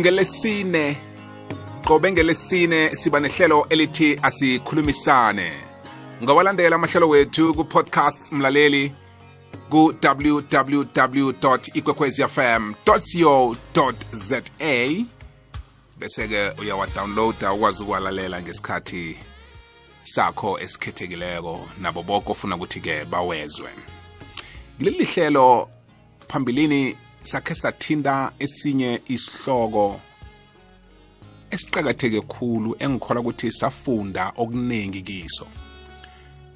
kungelesine qobe ngelesine siba nehlelo elithi asikhulumisane. Ngawalandela amahlelo wethu ku-podcast mlaleli ku-www ikwekwezfm co za bese-ke uyawadownloada ukwazi ukuwalalela ngesikhathi sakho esikhethekileko. Nabo bonke ofuna ukuthi-ke bawezwe. Kuleli hlelo phambilini sakhe sathinta esinye isihloko esiqakatheke khulu engikhola ukuthi safunda okuningi kiso.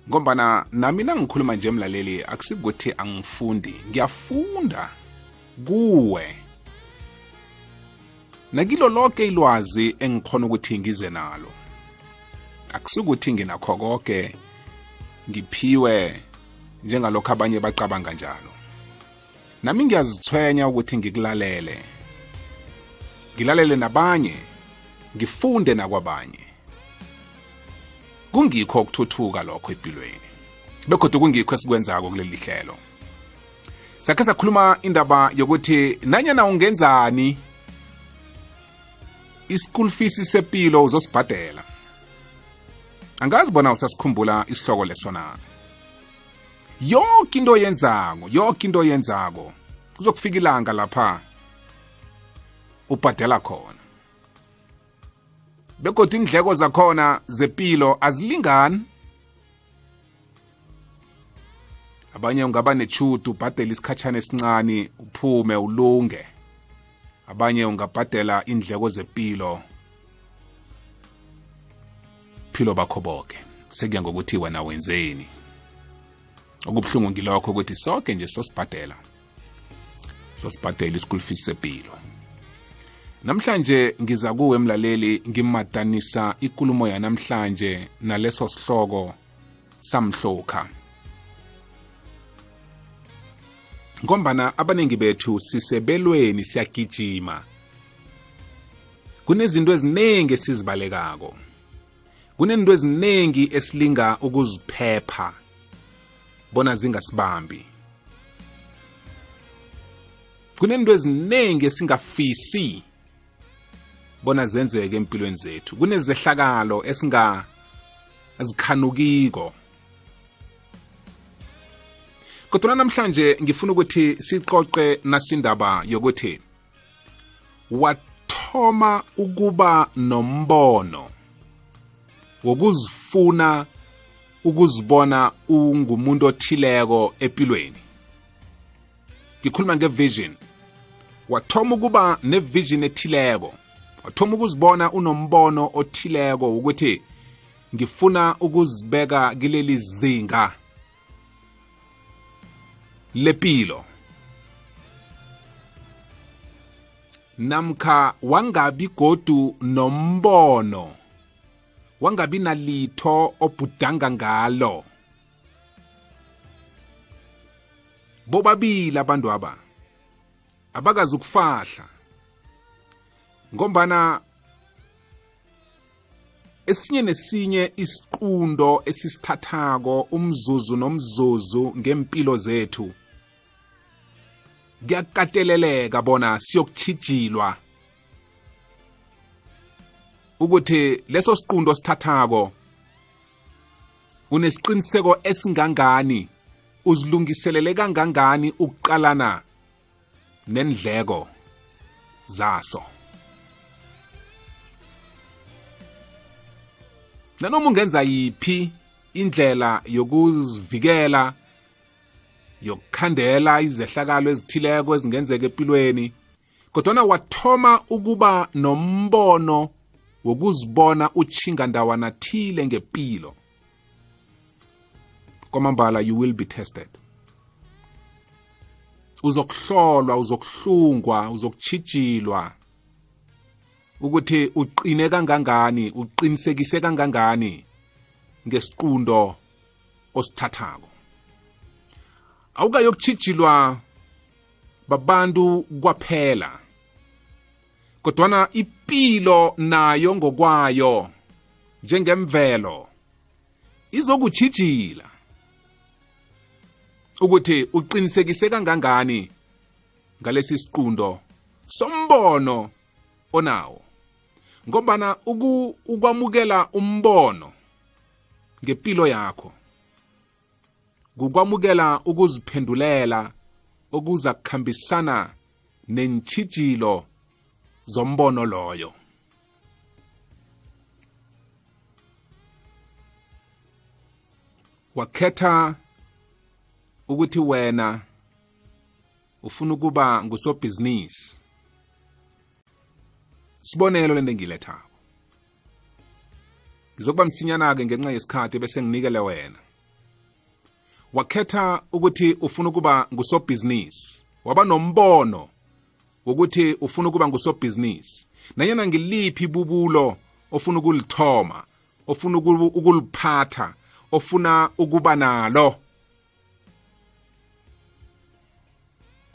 Ngombana nami nangikhuluma nje emlaleli akusikuthi angifundi ngiyafunda kuwe. Nakilo lonke ilwazi engikhona ukuthi ngize nalo. Akusikuthi nginakho konke ngiphiwe njengalokho abanye bacabanga njalo. Nami ngiyazithwenya ukuthi ngikulalele. Ngilalele nabanye ngifunde nakwabanye. Kungikho ukuthuthuka lokho empilweni bekodwa kungikho esikwenzako kuleli hlelo. Sakhe sakhuluma indaba yokuthi nanyana ungenzani? Ischool fees sepilo uzosibhadela. Angazi bona usasikhumbula isihloko lesona yonke into oyenzako yonke into oyenzako kuzokufika ilanga lapha ubhadela khona. Begodwa indleko zakhona zepilo azilingani. Abanye ungaba nechudu ubhadela isikhatshana esincane uphume ulunge. Abanye ungabhadela indleko zepilo philo bakho bonke sekuya ngokuthi wena wenzeni okubuhlungu ngilokho ukuthi sonke nje sosibhadela. Sosibhadela ischool fees sepilo. Namhlanje ngiza kuwe mlaleli ngimadanisa ikulumo yanamhlanje naleso sihloko samhlokha. Ngombana abaningi bethu sisebelweni siyagijima. Kunezinto eziningi esizibalekako. Kunento eziningi esilinga ukuziphepha. Bona zingasibambi. Kunento eziningi esingafisi bona zenzeke empilweni zethu. Kunezehlakalo esingazikhanukiko kodwa namhlanje ngifuna ukuthi siqoqe nasindaba yokuthi wathoma ukuba nombono wokuzifuna ukuzibona ungumuntu othileko empilweni ngikhuluma ngevision. Wathoma ukuba nevision ethileko. Wathoma ukuzibona unombono othileko ukuthi ngifuna ukuzibeka kileli zinga lepilo. Namkha wangabi godu nombono wangabi nalitho obhudanga ngalo. Bobabili abantu aba abakazi ukufahla. Ngombana esinye nesinye isiqundo esisithathako umzuzu nomzuzu ngempilo zethu kuyakateleleka bona siyokuchijilwa ukuthi leso siqundo sithathako unesiqiniseko esingangani uzilungiselele kangangani ukuqalana nendleko zaso. Nanoma ungenza yiphi indlela yokuzivikela yokukhandela izehlakalo ezithileko ezingenzeka empilweni kodwana wathoma ukuba nombono wokuzibona uchinga ndawana thile ngempilo kwamambala you will be tested. Uzokuhlolwa uzokuhlungwa uzokuchijilwa ukuthi uqine kangangani uqinisekise kangangani ngesiqundo osithathako. Awukayokuchijilwa babantu kwaphela. Kodwana impilo nayo ngokwayo njengemvelo izokuchijila ukuthi uqinisekise kangangani ngalesi siqundo sombono onawo? Ngombana ukwamukela umbono ngempilo yakho kukwamukela ukuziphendulela okuza kukhambisana nentshijilo zombono loyo. Wakhetha ukuthi wena ufuna ukuba ngusobhizinisi. Sibonelo lento engilethako. Ngizokuba msinyana-ke ngenxa yesikhathi bese nginikele wena. Wakhetha ukuthi ufuna ukuba ngusobhizinisi. Waba nombono wokuthi ufuna ukuba ngusobhizinisi. Nanyana ngiliphi ibubulo ofuna ukulithoma ofuna ukuliphatha ofuna ukuba nalo?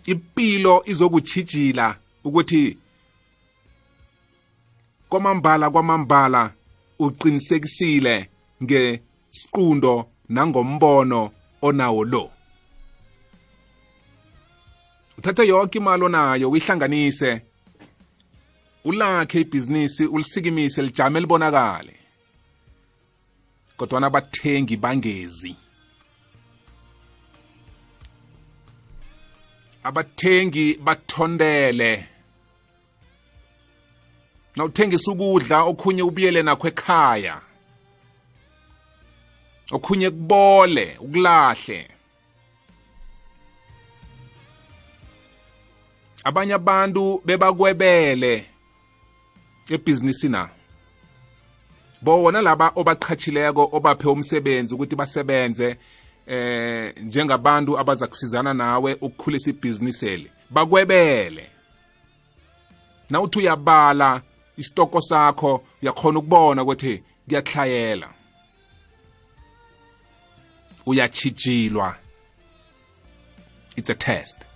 Impilo izokuchijila ukuthi kwamambala kwamambala uqinisekisile ngesiqundo nangombono onawo lo. Uthathe yonke imali onayo uyihlanganise. Ulakhe ibhizinisi ulisikimise lijame libonakale. Kodwana abathengi bangezi. Abathengi bathondele. Nawuthengisa ukudla okhunye ubuyele nakho ekhaya. Okhunye kubole ukulahle. Abanye abantu bebakwebele ebhizinisini na? Bona laba obaqhatshileko obaphe umsebenzi ukuthi basebenze eh njengabantu abaza kusizana nawe ukukhulisa ibhizinisi eli. Bakwebele. Nawuthi uyabala isitoko sakho uyakhona ukubona ukuthi kuyakuhlayela uyachijilwa it's a test.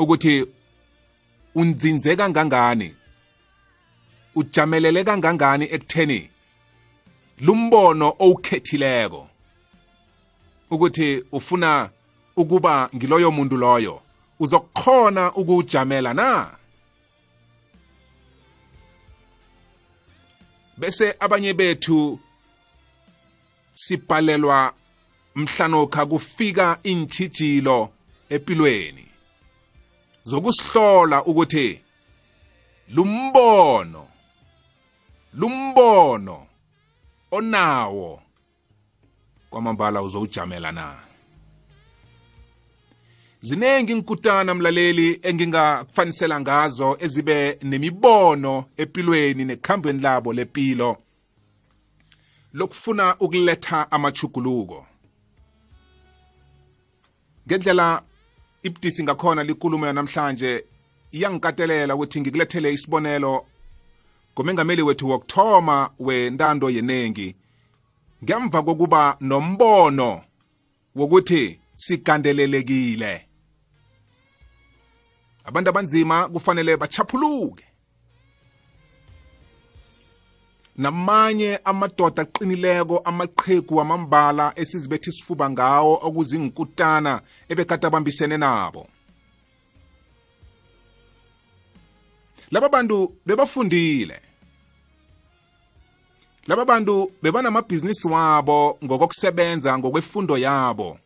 Ukuthi unzinze kangangani ujamelele kangangani ekutheni lumbono owukhethileko ukuthi ufuna ukuba ngiloyo muntu loyo uzokukhona ukuwujamela na? Bese abanye bethu sibhalelwa mhlanokha kufika intshijilo empilweni zokusihlola ukuthi lumbono lumbono onawo kwamambala uzowujamela na? Ziningi inkutana mlaleli engingakufanisela ngazo ezibe nemibono empilweni nekhambweni labo lepilo lokufuna ukuletha amachuguluko ngendlela ibudisi ngakhona likulumo yanamhlanje iyangikatelela ukuthi ngikulethele isibonelo ngomengameli wethu wokuthoma wentando yenengi. Ngemva kokuba nombono wokuthi sigandelelekile abantu abanzima kufanele bachaphuluke. Namanye amadoda aqinileko amaqhegu amambala esizibethe isifuba ngawo okuzinkutana ebekade abambisene nabo. Laba bantu bebafundile. Laba bantu bebanamabhizinisi wabo ngokokusebenza ngokwefundo yabo.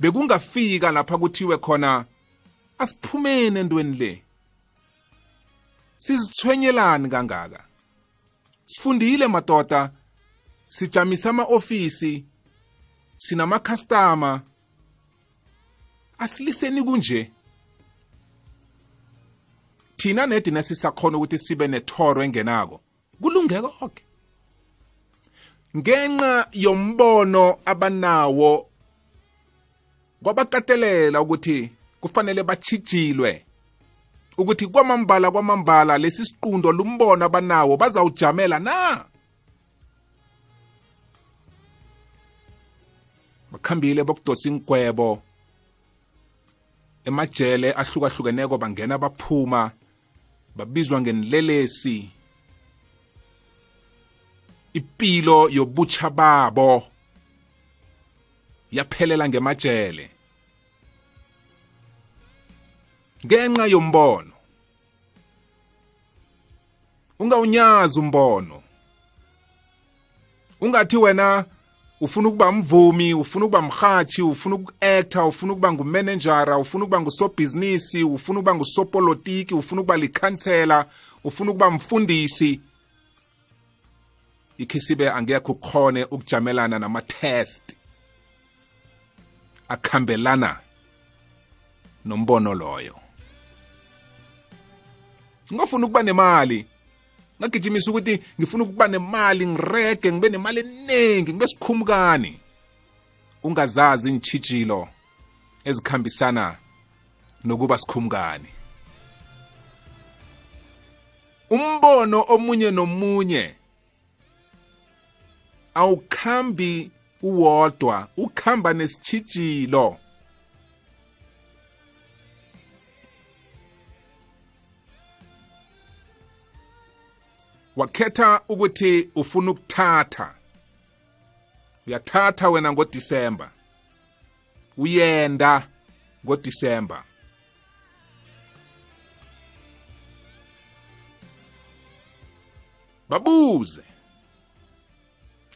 Bekungafika lapha kuthiwe khona asiphumene entweni le. Sizithwenyelani kangaka? Sifundile madoda. Sijamisa ama-ofisi. Sinamakhastama asiliseni kunje? Thina nedina sisakhona ukuthi sibe nethoro engenako. Kulunge konke ngenxa yombono abanawo kwabakatelela ukuthi kufanele bachijilwe. Ukuthi kwamambala kwamambala lesi siqundo lumbono abanawo bazawujamela na? Bakhambile bokudosa ingwebo. Emajele ahlukahlukeneko bangena baphuma babizwa ngenilelesi impilo yobutsha babo yaphelela ngemajele. Ngenxa yombono. Ungawunyazi umbono. Ungathi wena ufuna ukuba mvumi ufuna ukuba mhathi ufuna uku-actor ufuna ukuba ngumanejara ufuna ukuba ngusobhizinisi ufuna ukuba ngusopolitiki ufuna ukuba likhansela ufuna ukuba mfundisi ikhisibe angekho ukhone ukujamelana nama-test akhambelana nombono loyo. Ngofuna ukuba nemali. Ngagijimisa ukuthi ngifuna ukuba nemali ngirege ngibe nemali eningi ngibe sikhumukani. Ungazazi intshijilo ezikhambisana nokuba sikhumukani. Umbono omunye nomunye awukhambi uwodwa ukhamba nesitshijilo wakhetha ukuthi ufuna ukuthatha. Uyathatha wena ngodisemba. Uyenda ngodisemba. Babuze.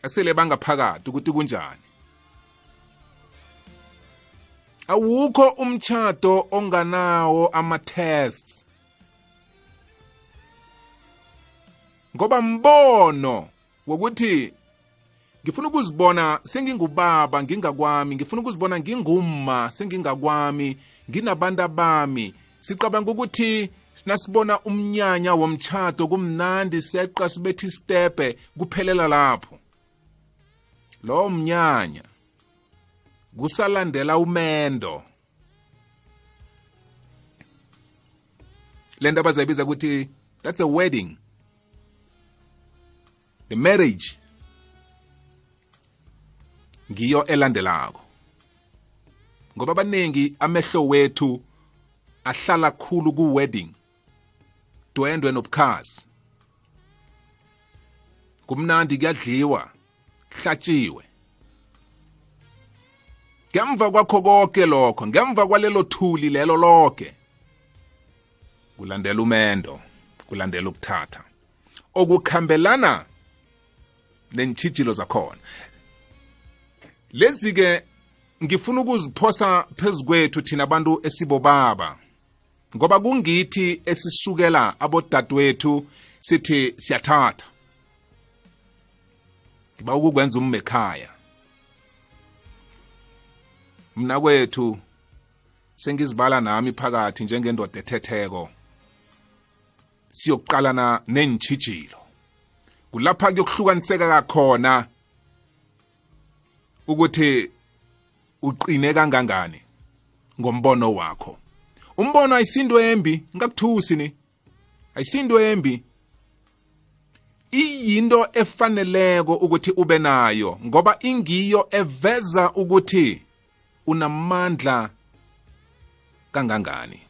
Asele bangaphakathi ukuthi kunjani? Awukho umchato onganawo ama-tests. Ngoba mbono wokuthi ngifuna ukuzibona sengingubaba ngingakwami. Ngifuna ukuzibona ngingumma sengingakwami. Nginabantu bami. Sicabanga ukuthi nasibona umnyanya womchato kumnandi seqa sibethi istepe kuphelela lapho. Lo mnyanya kusalandela umendo. Lento abazayibiza ukuthi that's a wedding. The marriage ngiyo elandelako. Ngoba abaningi amehlo wethu ahlala khulu ku-wedding dwendwe nobukhazi. Kumnandi kuyadliwa kuhlatshiwe. Ngemva kwakho konke lokho ngemva kwalelo thuli lelo lonke kulandela umendo kulandela ukuthatha. Okukhambelana nentshijilo zakhona. Lezi ke ngifuna ukuziphosa phezukwethu thina abantu esibobaba ngoba kungithi esisukela abodadewethu sithi siyathatha. Ngiba ukukwenza ummekhaya mna kwethu sengizibala nami phakathi njengendoda ethetheko. Siyokuqalana nentshijilo kulapha kuyokuhlukaniseka kakhona ukuthi uqine kangangani ngombono wakho. Umbono ayisinto embi ngakuthusi ni. Ayisinto embi. Iyinto efaneleko ukuthi ube nayo ngoba ingiyo eveza ukuthi unamandla kangangani.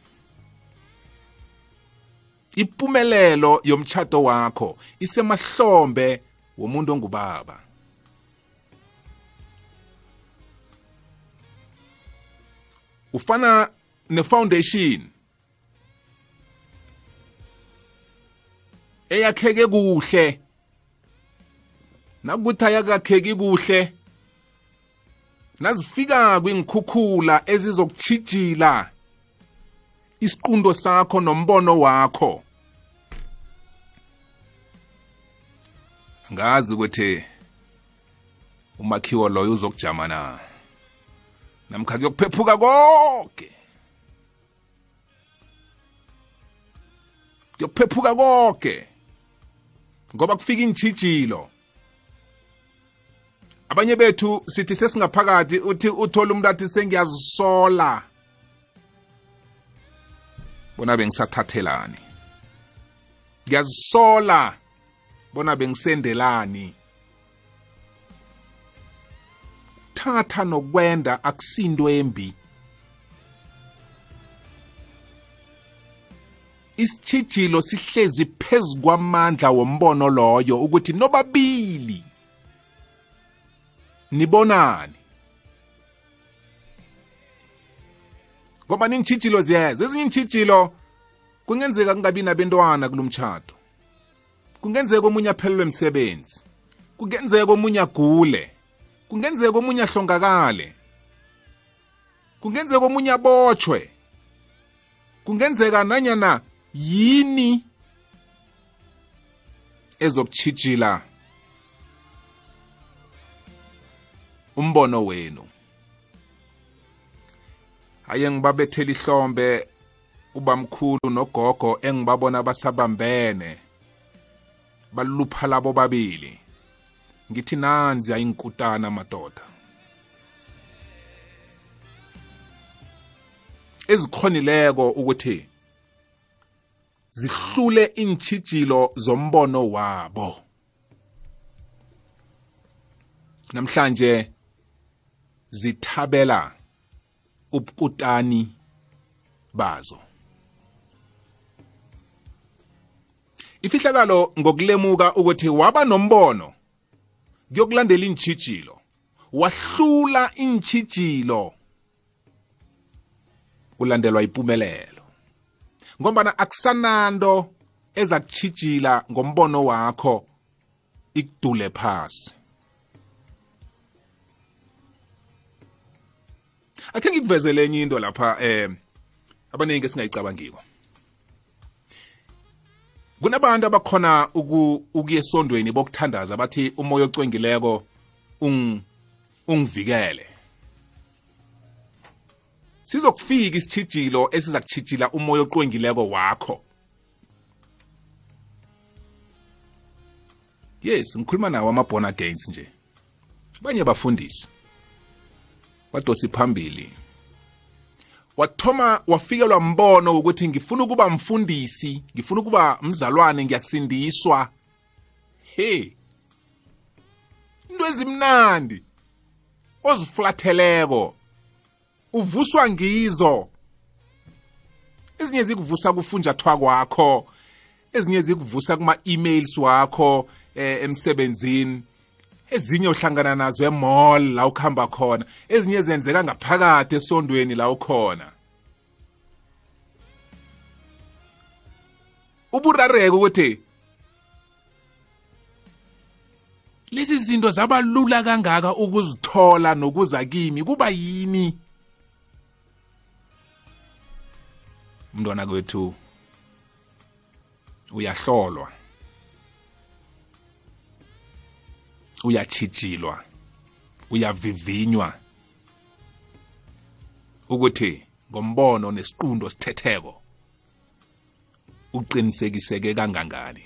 Impumelelo yomchato wakho isemahlombe womuntu ongubaba. Ufana nefoundation. Eyakheke kuhle. Nakuthi ayakakheki kuhle nazifika kwingikhukhula ezizokuchijila isiqundo sakho nombono wakho. Ngazi ukuthi umakhiwo loyo uzokujama na. Namkha kuyokuphephuka konke kuyokuphephuka konke ngoba kufika intshijilo abanye bethu sithi sesingaphakathi uthi uthola umuntu athi sengiyazisola. Bona bengisathathelani. Ngiyazisola bona bengisendelani. Thatha nokwenda akusinto embi. Isitshijilo sihlezi phezu kwamandla wombono loyo ukuthi nobabili. Nibonani? Ngoba nintshijilo ziyeza. Ezinye intshijilo kungenzeka kungabi nabentwana kulomtshato. Kungenzeka omunye aphelelwe emsebenzi kungenzeka omunye agule. Kungenzeka omunye ahlongakale. Kungenzeka omunye abotshwe. Kungenzeka nanyana yini ezokuchijila umbono wenu. Haye ngibabethela ihlombe ubamkhulu nogogo engibabona basabambene. Balupha labo babili. Ngithi nanzi ayinkutana madoda. Ezikhonileko ukuthi zihlule intshijilo zombono wabo. Namhlanje zithabela ubukutani bazo. Ifihlakalo ngokulemuka ukuthi waba nombono kuyokulandela intshijilo wahlula intshijilo ulandelwa impumelelo ngombana akusanando ezakuchijila ngombono wakho ikudule phasi. Akhe ngikuvezele enye into lapha eh abaningi esingayicabangiko. Kunabantu abakhona ukuya esondweni bokuthandaza bathi umoya ocwengileko ungivikele sizokufika isitshijilo esiza kuchijila umoya oqwengileko wakho. Yes ngikhuluma nawo ama-born against nje. Abanye bafundisi wadosi phambili. Wathoma wafikelwa mbono ukuthi ngifuna ukuba mfundisi ngifuna ukuba mzalwane ngiyasindiswa. He into ezimnandi oziflatheleko uvuswa ngizo. Ezinye zikuvusa kufunjathwa kwakho ezinye zikuvusa kuma-emails wakho eh, emsebenzini. Ezinye uhlangana nazo emall la ukuhamba khona ezinye zenzeka ngaphakathi esondweni la ukhona. Uburareke ukuthi lezi zinto zabalula kangaka ukuzithola nokuza kimi kuba yini? Umntwana kwethu uyahlolwa. Uyachijilwa uyavivinywa. Ukuthi ngombono nesiqundo sithetheko uqinisekiseke kangangani?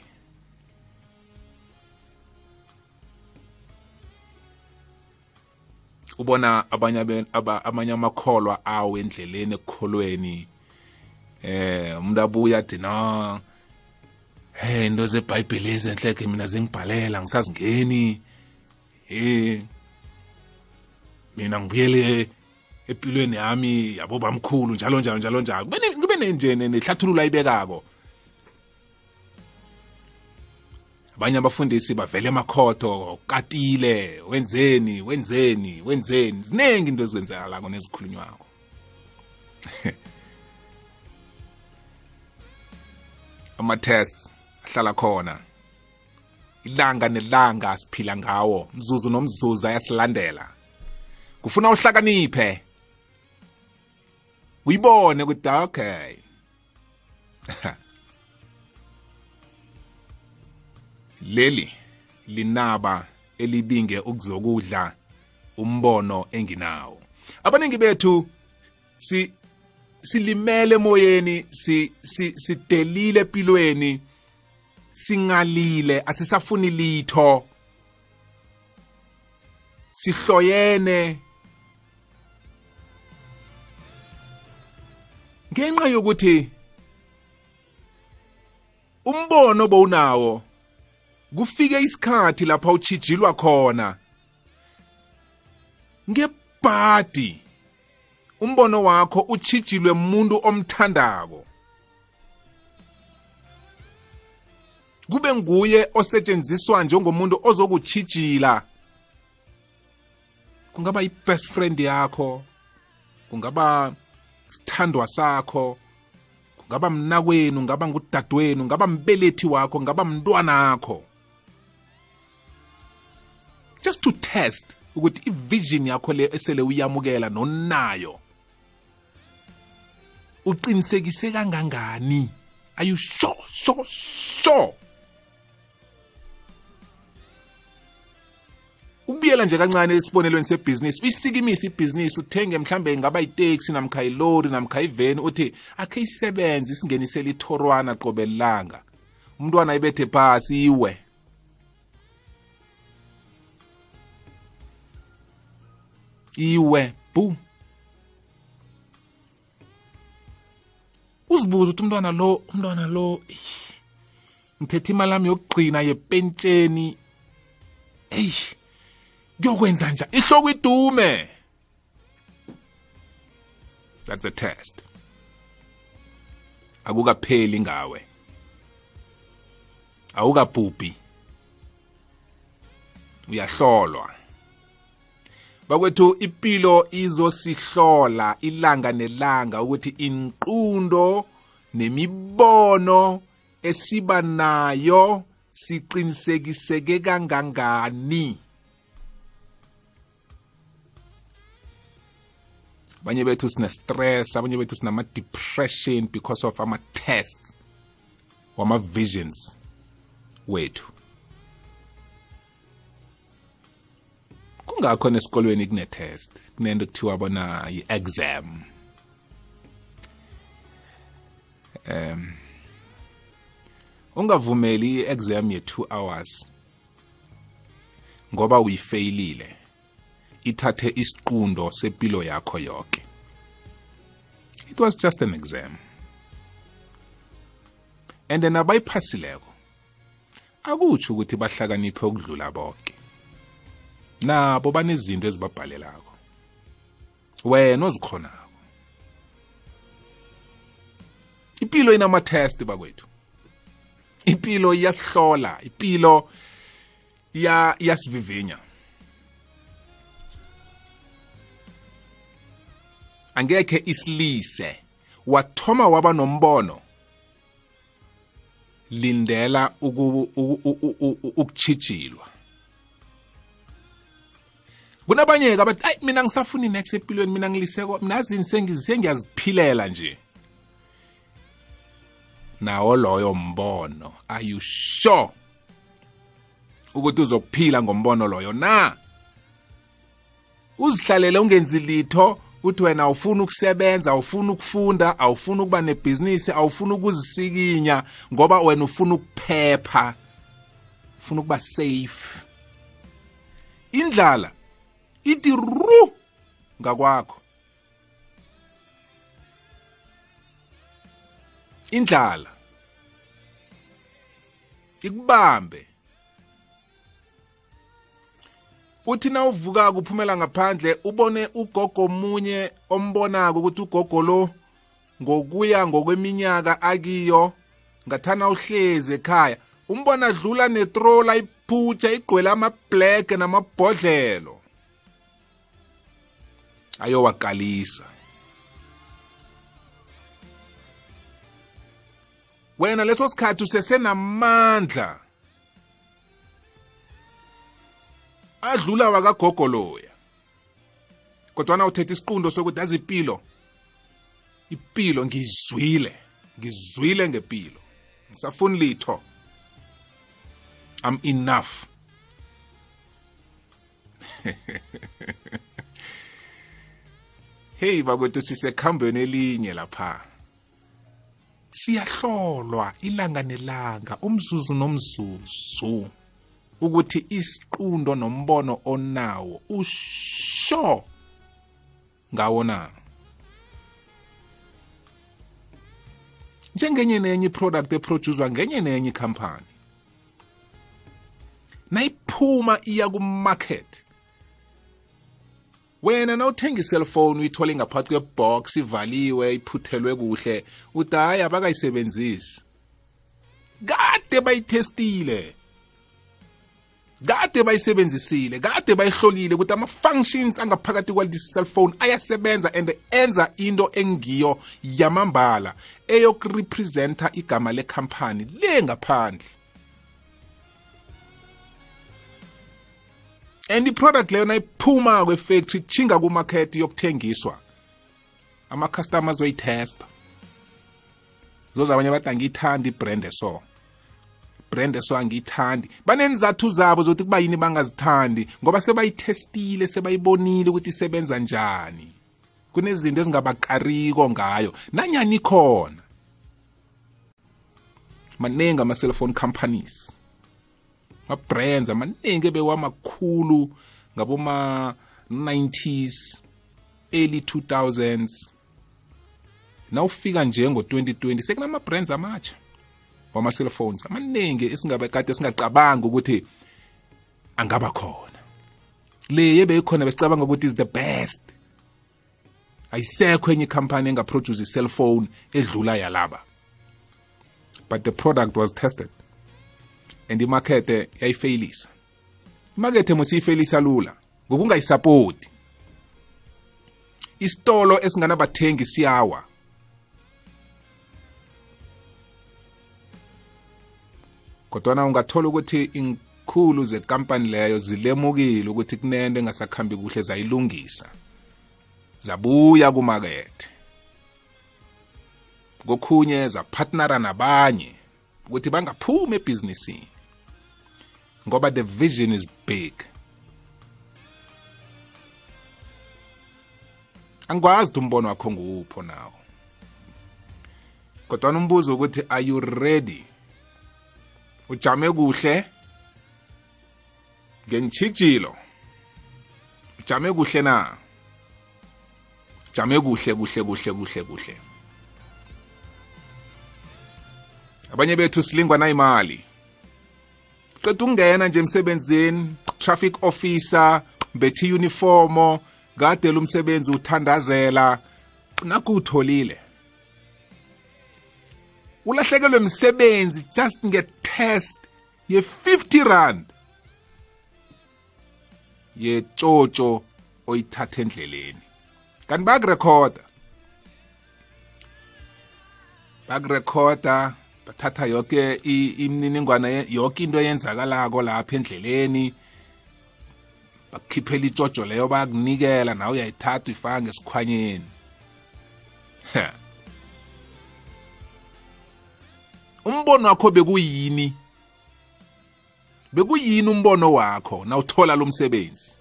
Ubona abanye abanye amakholwa awo endleleni ekukholweni eh umuntu abuya athi no hey into zebhayibheli ezenhleke mina zingibhalela ngisazingeni eh mina ngibuyele empilweni yami yabo bamkhulu njalo njalo njalo njalo. Kube nje nehlathululo ayibekako. Abanye abafundisi bavele emakhoto katile wenzeni wenzeni wenzeni. Ziningi into ezizenzakalako nezikhulunywako. Ama-tests ahlala khona. Ilanga nelanga siphila ngawo. Mzuzu nomzuzu ayasilandela. Kufuna uhlakaniphe. Uyibone ukuthi okay. Leli linaba elibinge ukuzokudla umbono enginawo. Abaningi bethu si silimele emoyeni si sidelile empilweni. Singalile asisafuni litho. Sihloyene. Ngenxa yokuthi umbono bowunawo kufike isikhathi lapha uchijilwa khona. Ngebhadi umbono wakho uchijilwe umuntu omthandako. Kube nguye osetshenziswa njengomuntu ozokuchijila. Kungaba i-best friend yakho kungaba sithandwa sakho ngaba mnakwenu ngaba ngudadewenu ngaba mbelethi wakho ngaba mntwanakho. Just to test ukuthi ivision yakho le esele uyamukela nonayo uqinisekise kangangani? Are you sure sure sure? Ukubuyela nje kancane esibonelweni sebhizinisi uyisikimisa ibhizinisi uthenge mhlambe ngaba yiteksi namkha ilori namkha iveni uthi akhe isebenze isingenisele ithorwana qobe lilanga. Umntwana ibethe phasi iwe. Iwe bu. Uzibuza ukuthi umntwana lo umntwana lo ngithethe imali yami yokugcina yepentsheni eyi. Kuyokwenza nja ihloko idume. That's a test. Akukapheli ngawe. Awukabhubhi. Uyahlolwa. Bakwethu impilo izosihlola ilanga nelanga ukuthi inqundo nemibono esiba nayo siqinisekiseke kangangani? Abanye bethu sine-stress abanye bethu sinama-depression because of ama-tests wama-visions wethu. Kungakho nesikolweni kune-test kunento kuthiwa bona yi-exam. Um ungavumeli i-exam ye-two hours ngoba uyifeyilile ithathe isiqundo sepilo yakho yonke it was just an exam. And nabayiphasileko akutsho ukuthi bahlakaniphe ukudlula bonke nabo banezinto ezibabhalelako. Wena ozikhonako. Impilo inama-test bakwethu. Impilo iyasihlola impilo iyasivivinya angekhe isilise. Wathoma waba nombono. Lindela ukuchijilwa kunabanye-ke abathi ayi mina ngisafuni next empilweni mina ngiliseko mnazini sengiyaziphilela nje. Nawo loyo mbono are you sure ukuthi uzokuphila ngombono loyo na? Uzihlalele ungenzi litho uthi wena awufuni ukusebenza awufuni ukufunda awufuni ukuba nebhizinisi awufuni ukuzisikinya ngoba wena ufuna ukuphepha ufuna ukuba safe. Indlala ithi ru ngakwakho. Indlala ikubambe. Uthi na uvuka kuphumela ngaphandle ubone ugogo munye ombonako ukuthi ugogo lo ngokuya ngokweminyaka akiyo ngathana uhlezi ekhaya. Umbona dlula netrola iphutsha igqwele ama-black namabhodlelo. Ayowakalisa wena leso sikhathi usesenamandla. Adlula wakagogoloya kodwana uthethe isiqundo sokuthi azi impilo impilo ngizwile ngizwile ngempilo ngisafuni litho. I'm enough. Hey bakwethu sisekhambeni elinye lapha. Siyahlolwa ilanga nelanga umzuzu nomzuzu. Ukuthi isiqundo nombono onawo usho ngawo na? Njengenye nenye iproduct eproducwa ngenye nenye ikhampani nayiphuma iya kumarket. Wena nawuthenga iselfone uyithole ngaphakathi kwebox ivaliwe iphuthelwe kuhle uthi hayi abakayisebenzisi. Kade bayithestile. Kade bayisebenzisile kade bayihlolile ukuthi ama-functions angaphakathi kwalesi cellphone ayasebenza and enza into engiyo yamambala eyokurepresenta igama lekhampani le ngaphandle. And iproduct leyo nayiphuma kwefactory chinga kumarket yokuthengiswa. Ama-customers zoyithesta zoze abanye bathi angiyithandi ibrand eso. Brand eso angiyithandi. Banenzathu zabo zokuthi kuba yini bangazithandi ngoba sebayithestile sebayibonile ukuthi isebenza njani. Kunezinto ezingabakariko ngayo. Nanyani khona? Maningi ama-cellphone companies. Ma-brands amaningi ebewamakhulu ngaboma-90s early 2000s nawufika nje ngo-2020 sekunama-brands amatsha. Wama-cellphones amaningi esingabe kade singaqabanga ukuthi angaba khona. Le yebeyikhona besicabanga ukuthi is the best. Ayisekho enye ikhampani engaproduce i-cellphone edlula yalaba. But the product was tested and imakethe yayifeyilisa imakethe musiyifeyilisa lula ngokungayisapoti isitolo esinganabathengi siyawa kodwana ungathola ukuthi inkhulu zekampani leyo zilemukile ukuthi kunento engasakhambi kuhle zayilungisa zabuya kumakethe. Kokhunye zapartnera nabanye ukuthi bangaphumi ebhizinisini ngoba the vision is big. Angikwazi ukuthi umbono wakho nguwupho nawo. Kodwa umbuzo ukuthi are you ready ujame kuhle ngenchijilo ujame kuhle na? Jame kuhle kuhle kuhle kuhle kuhle. Abanye bethu silingwa nayimali. Qeda ukungena nje emsebenzini traffic officer bethi uniformo kadela umsebenzi uthandazela nakho utholile ulahlekelwe umsebenzi just ngetest ye-50 rand. Yetshotsho oyithatha endleleni. Kanti bakurekhoda. Bakurekhoda bathatha yonke imininingwane yonke into eyenzakalako lapha endleleni. Bakukhiphela itshotsho leyo bayakunikela nawe uyayithatha uyifaka ngesikhwanyeni. Umbono wakho bekuyini? Bekuyini umbono wakho nawuthola lo msebenzi?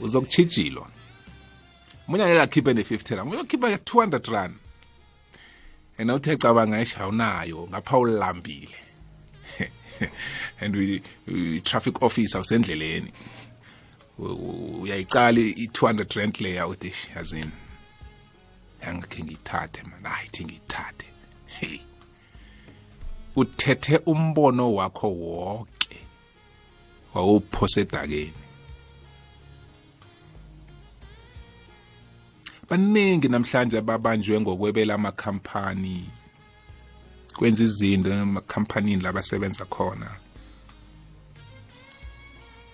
Uzokuchijilwa munye angeke akhiphe ne-50 rand uyokhipha 200 rand. And uthe cabanga eish awunayo ngapha ulambile. And i-traffic officer usendleleni. Uyayicala i-200 rand leya uthi yazini angakhe ngiyithathe mana hayi thi ngiyithathe uthethe umbono wakho wonke wawuphose edakeni baningi namhlanje ababanjwe ngokwebela amakhampani. Kwenza izinto emakhampanini labasebenza khona.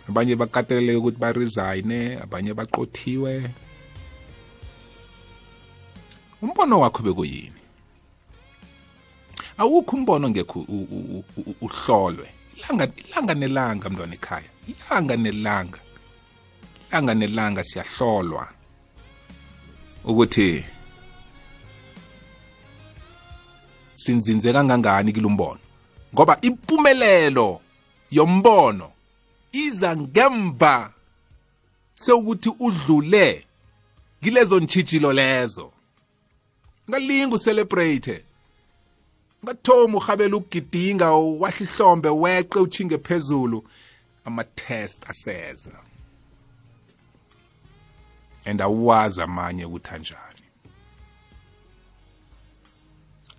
Abanye bakateleleke ukuthi baresign abanye baqothiwe. Umbono wakho bekuyini? Awukho umbono ngekho uhlolwe. Ilanga ilanga nelanga mntwana ekhaya. Ilanga nelanga. Ilanga nelanga siyahlolwa. Ukuthi sinzinze kangangani kulombono ngoba impumelelo yombono iza ngemva sewukuthi udlule kilezo ntshijilo lezo. Ngalinga ucelebrate ngathoma uhabela ukugidinga wahlihlombe weqe uchinge phezulu. Ama-test aseza. And awazi amanye ukuthi anjani.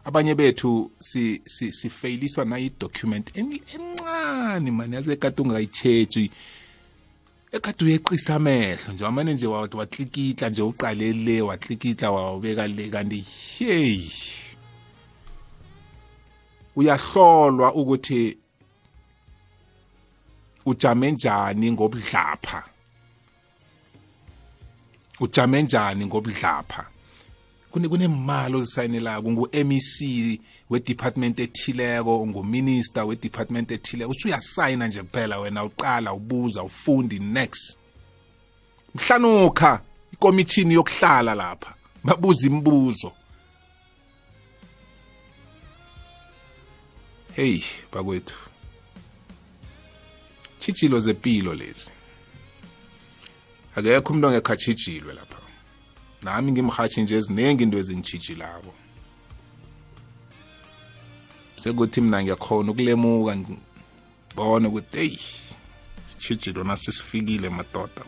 Abanye bethu si si sifailiswa na i-document encane mani yaze ekade ungayitshetshi ekade uyeqisa amehlo nje amane nje watlikitla nje uqale le watlikitla wawubeka le kanti hey uyahlolwa ukuthi ujame njani ngobudlapha. Ujame njani ngobudlapha? Kunemali ozisayinelako ngu-mec we-department ethileko nguminister we-department ethileko usuyasayina nje kuphela wena uqala ubuza ufundi next. Mhlanuka ikomishini yokuhlala lapha babuza imibuzo. Hey bakwethu. Chijilo zempilo lezi. Akekho umuntu ongekho achijilwe lapha. Nami ngimhathi nje eziningi into ezingijijilabo sekuthi mina ngiyakhona ukulemuka ngibone ukuthi hey sijijilo nasisifikile madoda.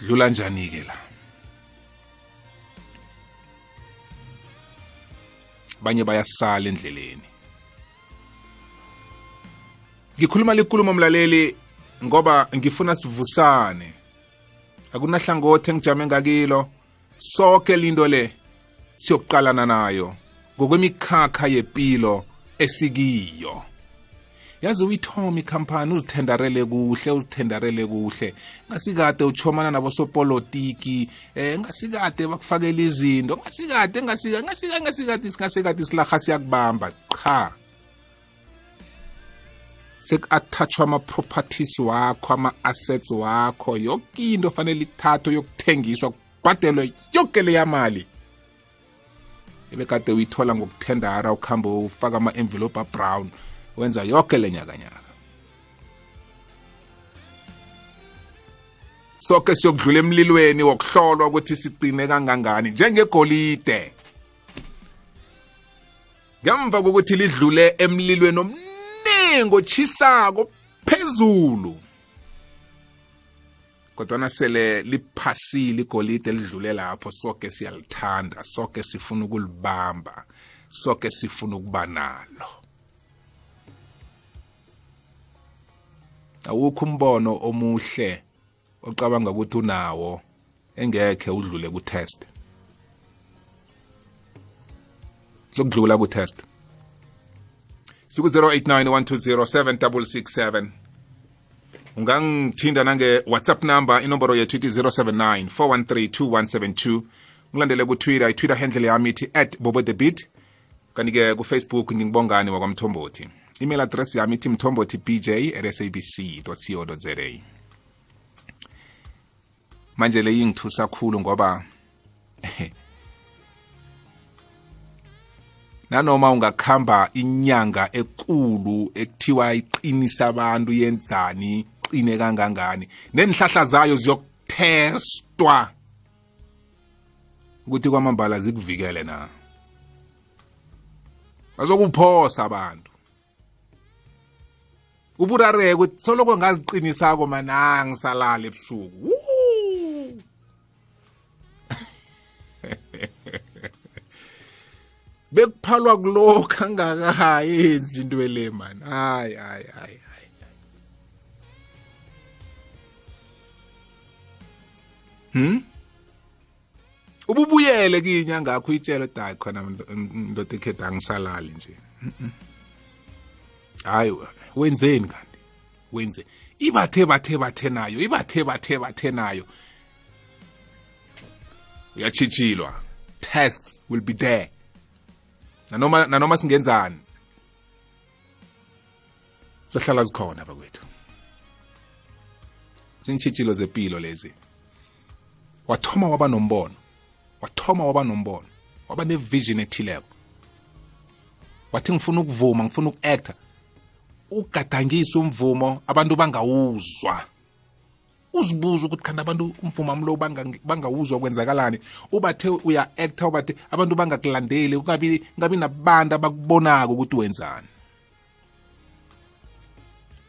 Dlula njani ke la? Banye bayasala endleleni. Ngikhuluma likhuluma mlaleli ngoba ngifuna sivusane. Akunahlangothi engijame ngakilo sonke linto le siyokuqalana nayo ngokwemikhakha yempilo esikiyo yazi uyithoma ikhampani uzithendarele kuhle uzithendarele kuhle ngasikade uchomana nabosopolitiki eh ngasikade bakufakela izinto ngasikade ngasikade ngasikade ngasikade singasekade silaha siyakubamba cha seku-attachwa ama-properties wakho ama-assets wakho. Yonke into fanele ithathwe yokuthengiswa kubhadelwe yonke leya mali. Ebekade uyithola ngokuthendara ukuhambe ufaka ama-envelope abrown wenza yonke le nyakanyaka. Sonke siyokudlula emlilweni wokuhlolwa ukuthi siqine kangangani njengegolide. Ngemva kokuthi lidlule emlilweni omningi ochisako phezulu. Kodwana sele liphasile igolide lidlule lapho sonke siyalithanda sonke sifuna ukulibamba sonke sifuna ukuba nalo. Awukho umbono omuhle ocabanga ukuthi unawo engekhe udlule ku-test. Sokudlula ku-test. Siku-089 120 ungangithinda nange-whatsapp number inomboro yethu ithi 079 413 ngilandele kutwitter itwitter handle yami ithi at bobo the beat kanti-ke kufacebook ngingibongani wakwamthombothi. Email address yami ithi mthombothi bj at sabc co za manje le yingithusa khulu ngoba nanoma ungakhamba inyanga ekulu ekuthiwa iqinisa abantu yenzani qine kangangani? Nenhlahla zayo ziyokuthestwa ukuthi kwamambala zikuvikele na? Bazokuphosa abantu. Uburareke soloko ngaziqinisako mana ngisalala ebusuku bekuphalwa kulokhu angakayenzi into ele mani hayi hayi hayi hayi. Hmm? Ububuyele kiyinyanga yakho uyitshele dayi khona ndoda ekhetha angisalali nje. Hayi wenzeni kanti? Wenze. Ibathe bathe bathe nayo ibathe bathe bathe nayo. Uyachitshilwa tests will be there. Nanoma nanoma singenzani? Sohlala zikhona bakwethu. Zintshitshilo zempilo lezi. Wathoma waba nombono. Wathoma waba nombono. Waba nevision ethileko. Wathi ngifuna ukuvuma ngifuna uku-acta ugadangise umvumo abantu bangawuzwa. Uzibuza ukuthi kanti abantu umvumo wami lo bangawuzwa kwenzakalani. Ubathe uya-acta ubathe abantu bangakulandeli kungabi ngabi nabantu abakubonako ukuthi wenzani.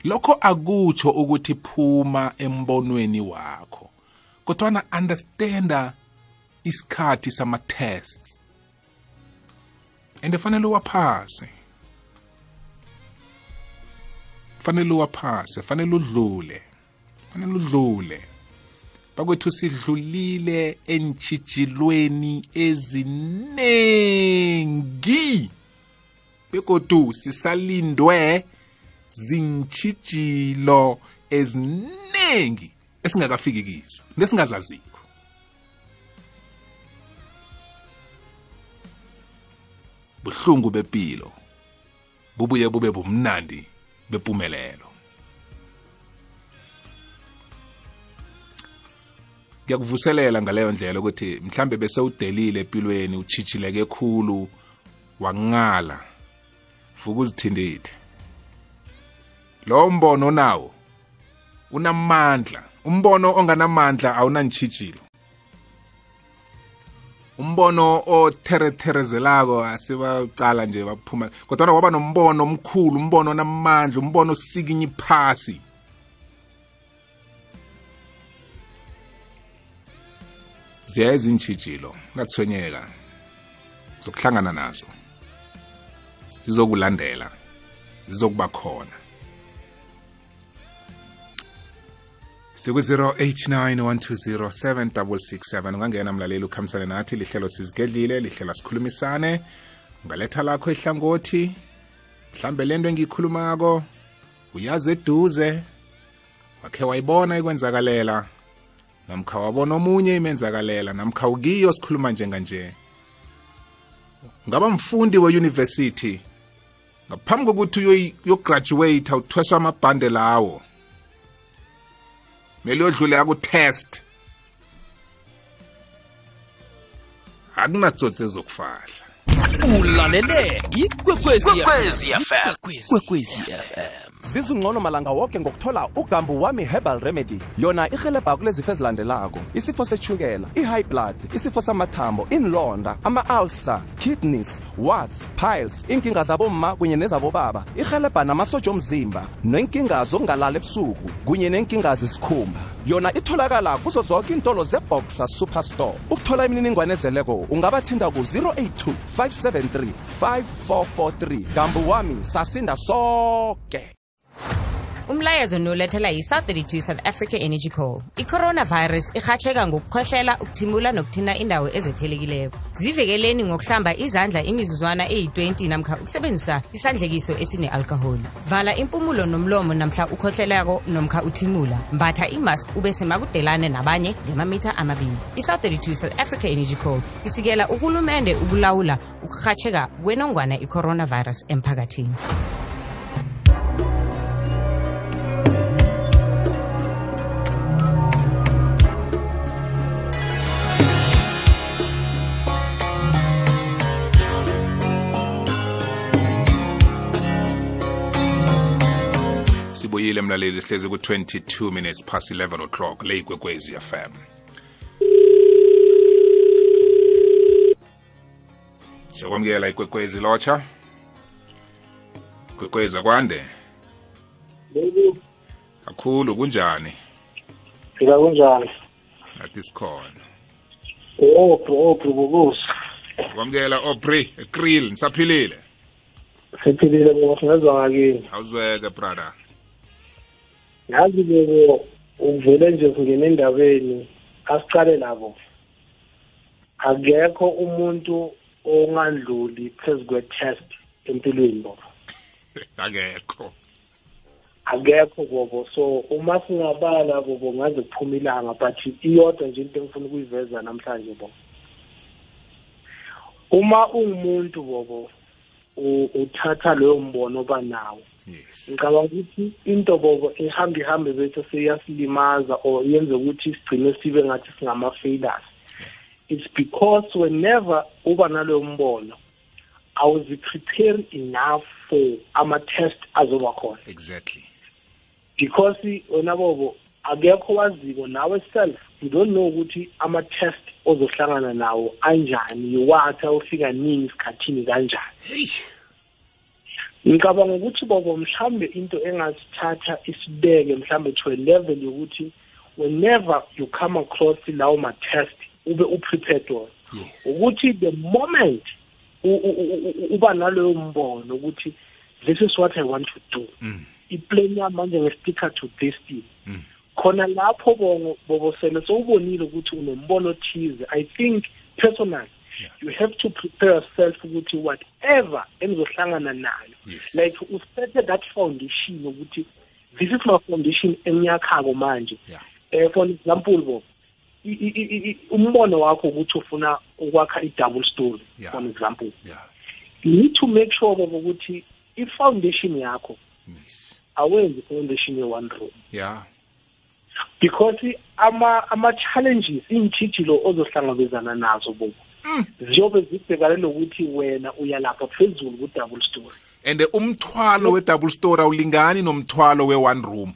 Lokho akutsho ukuthi phuma embonweni wakho kodwana understanda isikhathi sama-tests. And fanele uwaphase. Fanele uwaphase fanele udlule. Fanele udlule. Bakwethu sidlulile entshijilweni ezinengi begodu sisalindwe zintshijilo eziningi esingakafiki kizo nesingazaziko. Buhlungu bempilo bubuye bube bumnandi bempumelelo ngiyakuvuselela ngaleyo ndlela ukuthi mhlambe bese udelile empilweni uchijileke khulu wangala. Vuka uzithindile lo mbono nawo unamandla. Umbono onganamandla awunantshijilo umbono otheretherezelako asibacala nje baphuma kodwa waba nombono omkhulu umbono onamandla umbono osikinye phasi. Ziyeza intshijilo ungathwenyeka zokuhlangana nazo. Zizokulandela. Zizokuba khona. Siku-089 ungangena mlaleli ukhambisane nathi lihlelo sizigedlile lihlelo sikhulumisane. Ungaletha lakho ihlangothi. Mhlambe lento engiyikhulumako uyazi eduze. Wakhe wayibona ikwenzakalela namkha wabona omunye imenzakalela namkha ukiyo sikhuluma njenganje? Ngaba mfundi we-university ngaphambi kokuthi uyograduate uthweswa amabhande lawo. Mele uyodlule aku-test akunatsotsi ezokufahla. Ulalele ikwekwezi fm zizungcono malanga wonke ngokuthola ugambu wami herbal remedy. Yona irhelebha kulezifo ezilandelako. Isifo sechukela i-high blood isifo samathambo inlonda ama-ulcer kidneys warts piles inkinga zabomma kunye nezabobaba. Irhelebha namasoja omzimba nenkinga zokungalala ebusuku kunye nenkinga zesikhumba. Yona itholakala kuzo zonke iintolo zeboxer superstore ukuthola imininingwane ezeleko ungabathinda ku-082 573 5443 gambu wami sasinda soke umlayezo nolethela yi-south32 south africa energy call i-coronavirus irhatsheka ngokukhwehlela ukuthimula nokuthinta indawo ezethelekileko. Zivikeleni ngokuhlamba izandla imizuzwana eyi-20 namkha ukusebenzisa isandlekiso esine-alkoholi vala impumulo nomlomo namhla ukhohlelako nomkha uthimula. Mbatha imask ube semakudelane nabanye ngemamitha amabili. I-south32 south africa energy call isikela uhulumende ukulawula ukurhatsheka kwenongwana i-coronavirus emphakathini sibuyile mlaleli hlezi ku-22 minutes past 11 o'clock le ikwekwezi fm siyakwamukela ikwekwezi lotsha. Kwekwezi akwande? Kakhulu kunjani? Phila kunjani? Nathi sikhona. Opri opri bukusi kwamukela opri ekril nisaphilile? Siphilile ngoba singezwa ngakini. Awuzweke brother. Yazi bebo uvele nje singena endabeni asicale labo. Akekho umuntu ongandluli phezu kwe-test empilweni bobo akekho. Akekho bobo. So uma singabala bobo ngaze kuphuma ilanga but iyodwa nje into engifuna ukuyiveza namhlanje bobo. Uma ungumuntu bobo uthatha leyo mbono oba nawo yes ngicabanga ukuthi into bobo ihambe ihambe bese seyasilimaza or yenze ukuthi sigcine sibe ngathi singama-failures. It's because whenever uba naloyo mbono awuziprepare enough for ama-test azoba khona. Exactly. Because wena bobo akekho waziko nawe self. You don't know ukuthi ama-test ozohlangana nawo anjani yiwathi awufika nini esikhathini kanjani. Hey. Ngicabanga ukuthi bobo mhlambe into engasithatha isibeke mhlambe to a level yokuthi whenever you come across lawo ma-test ube uprepared wona. Yes. Ukuthi the moment u- u- u- u- uba naloyo mbono ukuthi this is what i want to do. Mm. iplane yami manje nge-sticker to this thing. Mm. khona lapho bongo bobo sele sowubonile ukuthi unombono othize. I think personally you have to prepare yourself ukuthi whatever enizohlangana nayo Yes. like usethe that foundation ukuthi this is my foundation engiyakhako manje. Yeah. eh for example bo i- i- i- i- umbono wakho ukuthi ufuna ukwakha i-double story Yeah. for example. Yeah. You need to make sure bobo ukuthi i-foundation yakho nice awenzi i-foundation ye-one room. Yeah. Because i- ama ama-challenges iy'ntshijilo ozohlangabezana nazo bobo ziyobe zibhekane nokuthi wena uyalapha phezulu ku-double story. And umthwalo we-double story awulingani nomthwalo we-one room?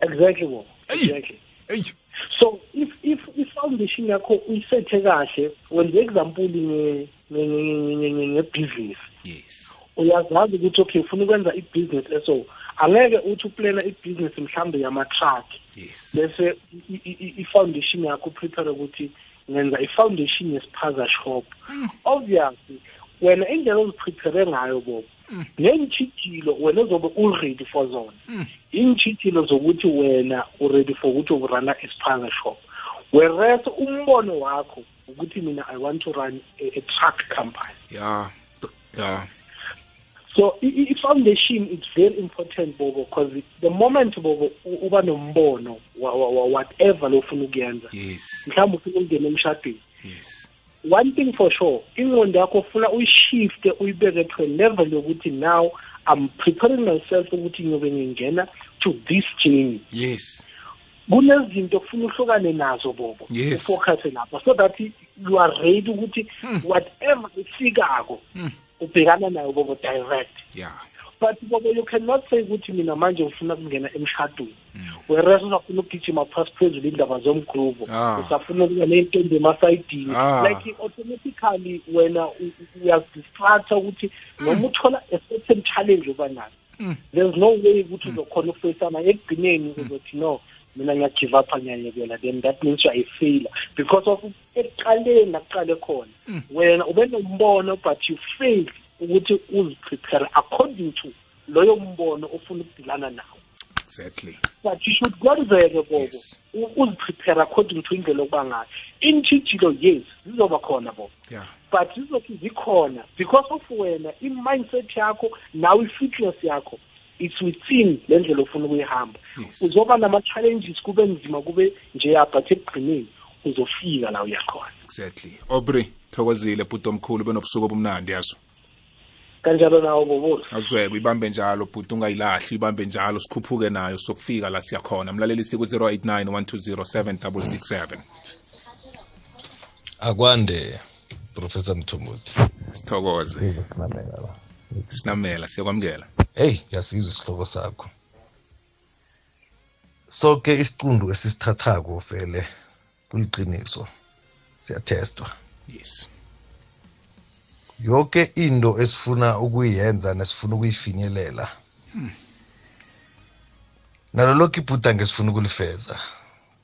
Exactly bo Eyi. exactly. eyi. So if if i-foundation yakho uyisethe kahle wenze example nge- nge- nge- nge- nge- nge-business yes. Uyazazi ukuthi okay ufuna ukwenza i-business eso angeke uthi uplana i-business mhlawumbe yama-truck. Yes. Bese i- i- i- i-foundation yakho uprepare ukuthi ngenza i-foundation yesiphaza shop. Obviously wena indlela oziprepare ngayo bobo ney'ntshijilo wena ozobe u-ready for zona. Iy'ntshijilo zokuthi wena u-ready for ukuthi ukurana isiphaza shop. Whereas umbono wakho ukuthi mina i want to run a, a truck company. Yeah yeah. So i-foundation is very important bobo because the moment bobo uba nombono whatever lofuna ukuyenza mhlawumbe ufuna ukungena emshadweni. Yes. One thing for sure ingqondo yakho ufuna uyishifte uyibeke to a level yokuthi now i'm preparing myself ukuthi ngiyobe ngingena to this journey. Yes. Kunezinto okufuna uhlukane nazo bobo ufocuse lapha so that you are ready ukuthi whatever ifikako ubhekana nayo bobo direct. Yeah. But bobo you cannot say ukuthi mina manje ngifuna ukungena emshadweni. Whereas usafuna ukugijima phasi phezulu indaba zomgruvo Ah. usafuna ukuba ney'ntombi emasayidini. Ah. like automatically wena u- u- uyazidistracta ukuthi noma uthola a certain challenge uba nayo. There's no way ukuthi uzokhona ukufeyisana ekugcineni uzothi no. Mina ngiyagive up ngiyayekela then that means you are a failure. Because of ekuqaleni nakuqale khona wena ube nombono but you failed ukuthi uziprepare according to loyo mbono ofuna ukudilana nawo. Exactly. But you should kwenzeke bobo. Yes. u- uziprepare according to indlela okuba ngayo. Intshijilo yes zizoba khona bobo. Yeah. But zizothi zikhona because of wena i-mindset yakho nawe i-fitness yakho. It's within le ndlela ofuna ukuyihamba. Yes. uzoba nama-challenges kube nzima kube njeya but ekugqineni uzofika la uyakhona exactly. Aubrey thokozile bhuti omkhulu benobusuku obumnandi yazo kanjalo nawo bobolo azweke uyibambe njalo bhuti ungayilahli uyibambe njalo sikhuphuke nayo sokufika la siyakhona mlalelisi ku-089 120 7667 akwande professor mthumuthi sithokoze. Sinamela siyakwamukela. Hey ngiyasizwa isihloko sakho. Sonke isiqundu esisithathako vele kuliqiniso. Siyathestwa. Yes. Yonke into esifuna ukuyenza nesifuna ukuyifinyelela. Nalo lokhu ibhudange esifuna ukulifeza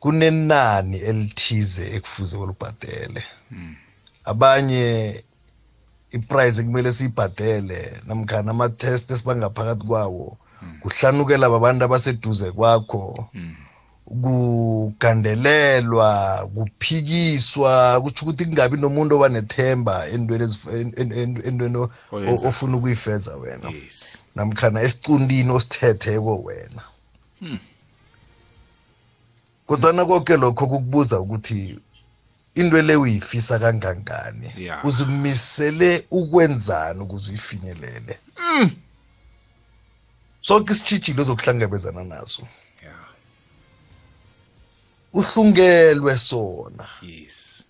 kunenani elithize ekufuze ulibhadele. Abanye iprice ekumele siyibhadele namkhana ama-test esibangaphakathi kwawo kuhlanukela babantu abaseduze kwakho kugandelelwa kuphikiswa kutsho ukuthi kungabi nomuntu oba nethemba entweni ofuna ukuyifeza wena. Namkhana esicundini osithetheko wena. Kodwana konke lokho kukubuza ukuthi into le uyifisa kangangani? Yeah. uzimisele ukwenzani ukuze uyifinyelele? Sonke isitshijilo ozokuhlangabezana naso. Yeah uhlungelwe sona. Yes.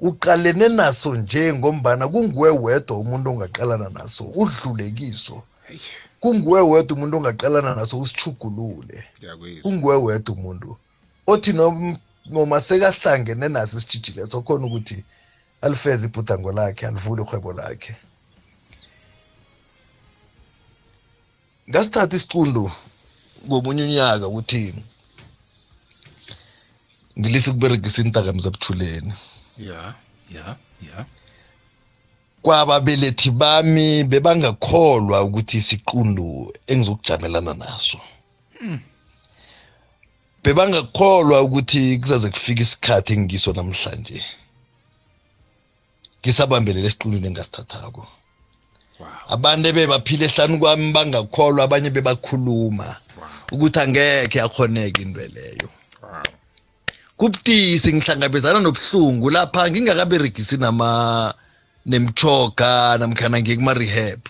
Uqalene naso nje ngombana kunguwe wedwa umuntu ongaqalana naso udlule kiso. Hey, kunguwe wedwa umuntu ongaqalana naso usichugulule ngiyakwizwa kunguwe wedwa umuntu othi noma sekahlangene naso isitshijilo leso khona ukuthi alifeze ibhudango lakhe alivule ihwebo lakhe. Ngasithatha isiqundu ngomunye unyaka ukuthi ngilise ukuberegisa intakamzi ebuthuleni yeah yeah yeah kwababelethi bami bebangakholwa ukuthi isiqundu engizokujamelana naso. Bebangakholwa ukuthi kuzaze kufika isikhathi engiso namhlanje. Ngisabambelele esiqinini engasithathako abantu ebebaphila ehlanu kwami bangakholwa abanye bebakhuluma. Ukuthi angekhe akhoneke into leyo. Kubudisi ngihlangabezana nobuhlungu lapha ngingakaberegisi nama nemchoga namkhana ngikuma-rehab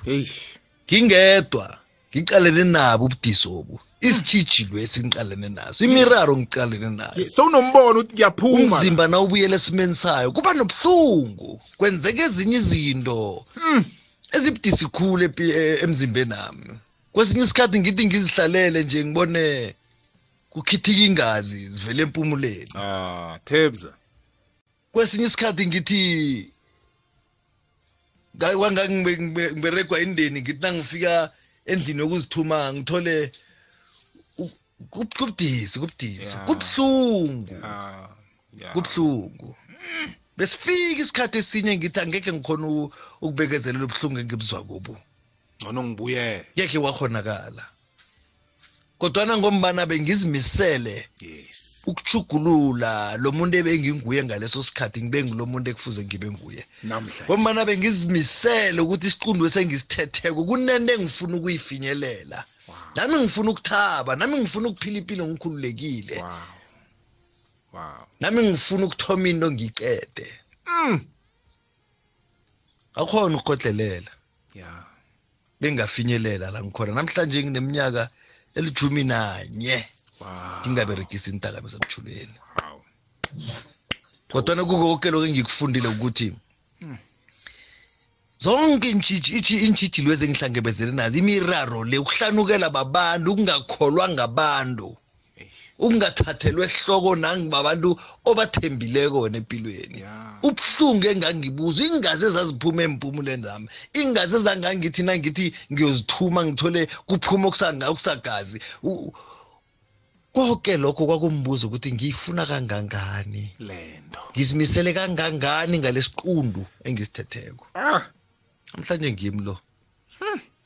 ngingedwa ngiqalene nabo ubudisi obu isitshijilo esingiqalene naso imiraro ngiqalene nayo. Sewunombono ukuthi kuyaphuma. Umzimba nawubuyela esimeni sayo kuba nobuhlungu kwenzeka ezinye izinto ezibudisi khulu e- emzimbeni nami kwesinye isikhathi ngithi ngizihlalele nje ngibone kukhithika ingazi zivele empumuleni. Ah tebza kwesinye isikhathi ngithi nga- kwanga ngibe- ngibe- ngiberegwa indeni ngithi nangifika endlini yokuzithuma ngithole kubudisi kubudisi ya kubuhlungu besifika isikhathi esinye ngithi angekhe ngikhona ukubekezelela ubuhlungu engibuzwa kubo. Ngcono ngibuyele. Ngekhe wakhonakala kodwana ngombana bengizimisele ukuchugulula lo muntu ebenginguye ngaleso sikhathi ngibe ngulo muntu ekufuze ngibe nguye. Ngombana bengizimisele ukuthi isiqundu esengisithetheko kunento engifuna ukuyifinyelela. Nami ngifuna ukuthaba nami ngifuna ukuphila impilo ngikhululekile. Wow. Wow. Nami ngifuna ukuthoma into ngiyiqede mm. Akhona ukukodlelela ya. Bengafinyelela la ngikhona. Namhlanje ngineminyaka elithumi nanye wow. Ngingaberegisi intakamisa emthulweni wow. Kodwana kukoke lokho engikufundile ukuthi zonke iintshijilo ezengihlangabezele nazo imiraro le ukuhlanukela babantu ukungakholwa ngabantu. Ukungathathelwa ehloko nangibabantu obathembileko wena empilweni. Ya. Ubuhlungu engangibuza ingazi ezaziphuma empumulweni zami ingazi ezangangithi nangithi ngiyozithuma ngithole kuphuma okusagazi. Konke lokho kwakumbuza ukuthi ngiyifuna kangangani? Lento ngizimisele kangangani ngalesiqundu engisithetheko ah! Namhlanje ngimi lo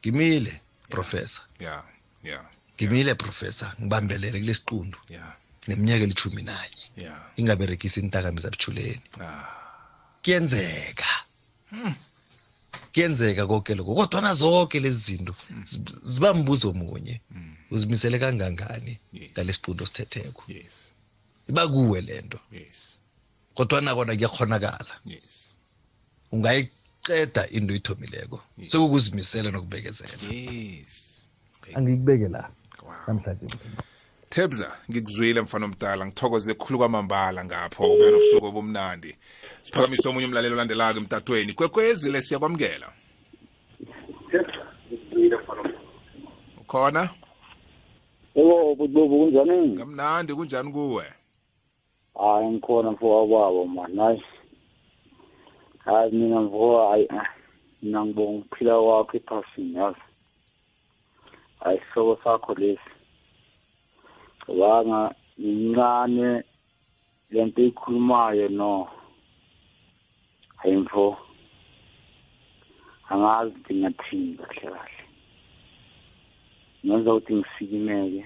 ngimile professor. Ya ya ngimile professor. Ngibambelele kulesiqundu ya neminyaka elithumi nanye ya ingaberegisi intakamisa buthuleni ah. Kuyenzeka. Kuyenzeka konke lokho kodwana zonke lezi zinto zib- ziba mbuzo munye uzimisele kangangani Yes. ngalesiqundu osithetheko? Yes. Iba kuwe lento yes. Kodwana kona kuyakhonakala yes. Ungayiqeda into oyithomileko Yes. sekukuzimisela nokubekezela. Yes. Angikubeke la. Wow. Namhlanje. Tebza ngikuzwile mfana omdala. Ngithokoze kukhulu kwamambala ngapho. Ube nobusuku obumnandi. Siphakamise omunye umlalelo olandelayo emtatweni. Kwekwezile siyakwamukela? Ukhona? Yebo bububu kunjani? ngamnandi kunjani kuwe? Hayi ngikhona mfowabo babo man. Hayi. Hayi mina mfowabo hayi ah, mina ngibonga ukuphila kwakho ephasini yazi. Hayi soko sakho lesi. Cabanga incane lento ikhulumayo no. Hayi mfo. Angazi ngingathini kahle kahle. Ngenza ukuthi ngisikimeke.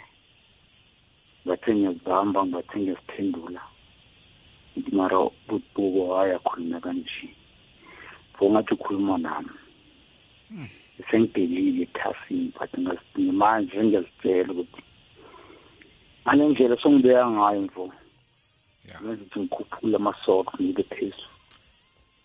bathe ngiyazihamba ngibathe ngiyaziphendula ngithi mara bububo hayi akhuluma kanje pho ngathi ukhuluma nami. Sengidelile ethasini but manje ngiyazitshela ukuthi ngale ndlela songibeka ngayo Ya. ngenza ukuthi ngikhuphule amasokho ngibe phezulu.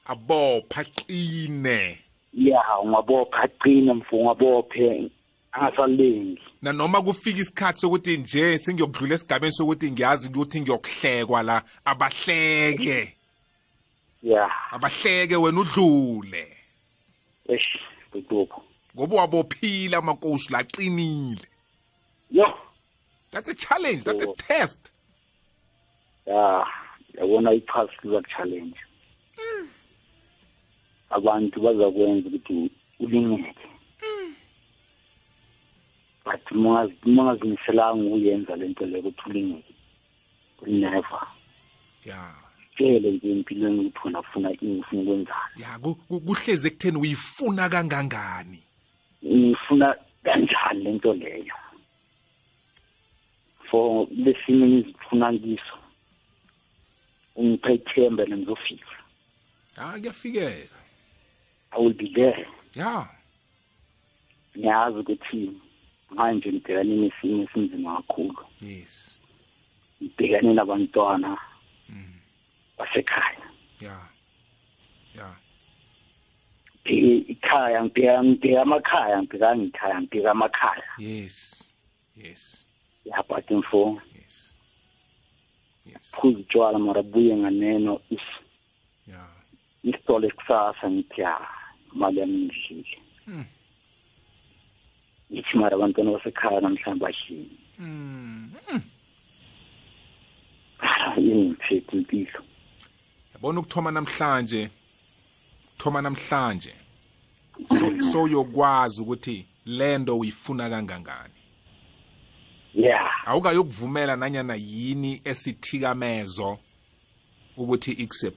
Abopha qine. Ya ungabopha aqine mfo ungabophe. Angasalengi. Nanoma kufika isikhathi sokuthi nje sengiyokudlula esigabeni sokuthi ngiyazi ukuthi ngiyokuhlekwa la abahleke. Ya. Abahleke wena udlule. Esh bububo ngoba wabophila amankosi laqinile yo. That's a challenge that's a test. Ya yabona iphasi liba challenge abantu bazakwenza ukuthi ulingeke but mungazimiselanga ukuyenza lento leyo ukuthi ulingeke never. Ya. Tshele nje empilweni ukuthi wena ufuna ini ufuna ukwenzani. Ya ku- ku- kuhlezi ekutheni uyifuna kangangani? Ngifuna kanjani lento leyo? For lesimo engizifuna kiso ungiphe ithemba nengizofika ah kuyafikeka i will be there. Ya. Ngiyazi ukuthi manje ngibhekane nesimo esinzima kakhulu. Yes. Ngibhekane nabantwana basekhaya ya ya ikhaya ngibheka ngibheka amakhaya ngibheka ngikhaya ngibheka amakhaya. Yes. Yes. Ya but mfo yes. Yes. Phuza utshwala mara buye nganeno is ya isitole kusasa ngithi ya imali yami ngidlile. Mm. ngithi mara abantwana basekhaya namhlanje badlile. Mm ingiphethe impilo yabona ukuthoma namhlanje? Thoma namhlanje. So so yokwazi ukuthi lento uyifuna kangangani? Ya awukayokuvumela nanyana yini esithikamezo ukuthi ikuse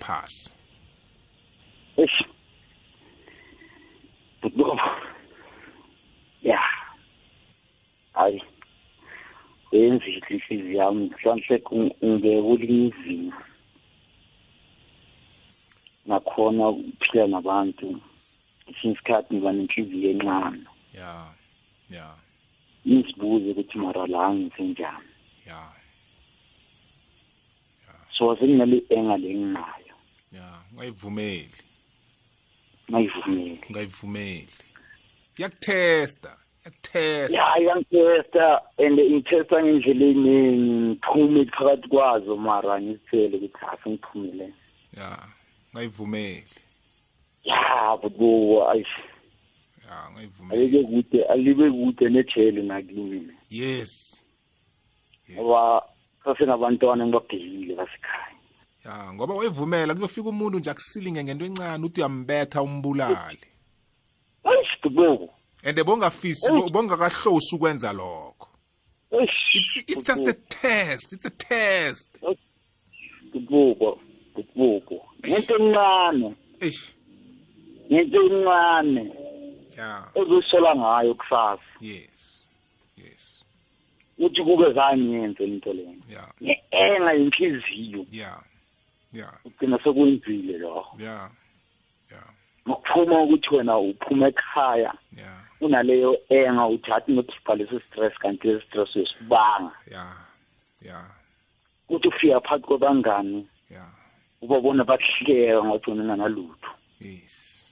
Bobo. ya hayi. Wenzile inhliziyo yami. Mhlawumbe ungeke ulinye izinga nakhona ukuphila nabantu esinye isikhathi ngiba nenhliziyo encane. Ya ya. Ngizibuze ukuthi mara la ngisenjani. Ya. So sekunale enga le nginayo ya ungayivumeli. Ngayivumeli. Ungayivumeli. Yakuthesta yakuthesta ya iyangitesta and ngithesta ngendlela eningi ngiphume phakathi kwazo mara ngizithele ukuthi hasi ngiphumile ya. Ungayivumeli ya bubo ayish ya ungayivumeli alike kude alibe kude nejele nakimi. Yes. Ngoba sasenabantwana engibabhekile basekhaya ya ngoba wayivumela kuyofika umuntu nje akusilinge ngento encane uthi uyambetha umbulale ayish bubo and bongafisi bo- bongakahlosi ukwenza lokho. It's, just a test it's a test. Bubo bubo ngento encane eish. Ngento encane ya. Ozosola ngayo kusasa. Yes. Yes. Uthi kube zange yenze into leyo ya. Nge-enga yenhliziyo. Ya. Ya. Ugcina sekwenzile lokho. Ya. Ya. Ngokuphuma ukuthi wena uphuma ekhaya. Ya. Unaleyo enga uthi hathi ngokukhipha leso stress kanti lesi stress uyasibanga ya. Ya. Uthi ufika phakathi kwabangani. Ya. Ubabona bakuhleka ngathi wena unganalutho yes.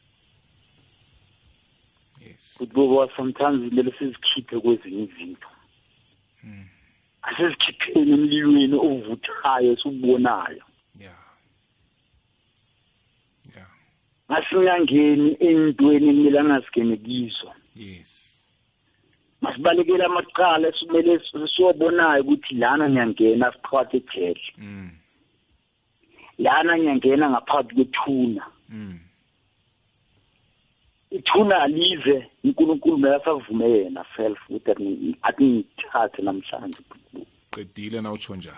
Yes. Futhi boba sometimes kumele sizikhiphe kwezinye izinto. Asezikhipheni emlilweni ovuthayo esiwubonayo. Ngasingangeni ey'ntweni ekumele angazingene kizo. Yes. Masibalekele amaqala esimele siwabonayo ukuthi lana ngiyangena siphakathi ejele mm lana ngiyangena ngaphakathi kwethuna. Mm. Ithuna alize unkulunkulu mekasavume yena self ukuthi athi- athi ngithathe namhlanje qedile na utsho njalo?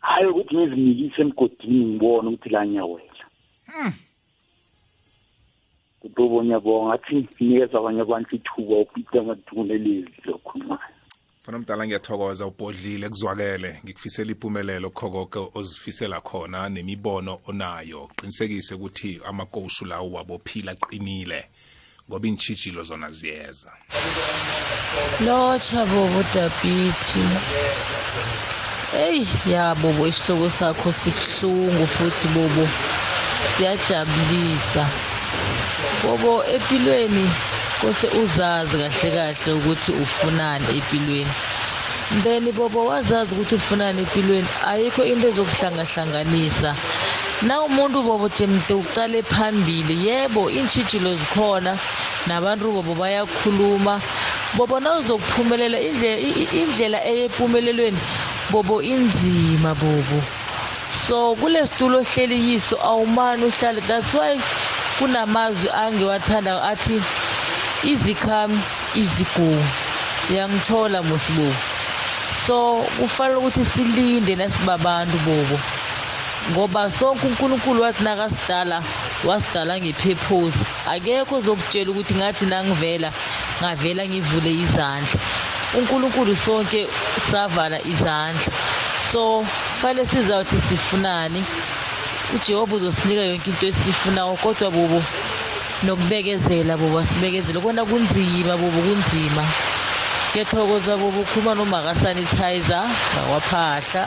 Hayi ukuthi ngizimikise emgodini ngibone ukuthi la ngiyawela. Kutobo ngiyabonga ngathi nikeza abanye abantu ithuba ukuthi amadunelezi lokhulumayo fana mdala ngiyathokoza ubhodlile kuzwakele ngikufisela impumelelo kukho konke ozifisela khona nemibono onayo. Qinisekise ukuthi amakosu lawo wabophila qinile ngoba iintshijilo zona ziyeza. Lotsha bobo dabhithi eyi ya bobo isihloko sakho sibuhlungu futhi bobo. Siyajabulisa. Bobo empilweni kose uzazi kahle kahle ukuthi ufunani empilweni. Then bobo wazazi ukuthi ufunani empilweni. Ayikho into ezokuhlangahlanganisa. Na umuntu bobo jemde ucale phambili. Yebo iintshijilo zikhona nabantu bobo bayakhuluma. Bobo nawuzokuphumelela indlela, i- i- indlela eyempumelelweni bobo inzima bobo. So kule situlo ohleli yiso awumani uhlale. That's why kunamazwi angiwathandayo athi easy come easy go uyangithola musibo so kufanele ukuthi silinde nasibabantu bobo. Ngoba sonke unkulunkulu wathi nakasidala wasidala ngepurpose. Akekho ozokutshela ukuthi ngathi nangivela ngavela ngivule izandla. Unkulunkulu sonke savala izandla. So fanele sizawuthi sifunani? Ujehova uzosinika yonke into esiyifunayo kodwa bobo nokubekezela bobo asibekezele. Kona kunzima bobo kunzima. Ngiyathokoza bobo ukhuluma nomakasanitizer ngakwaphahla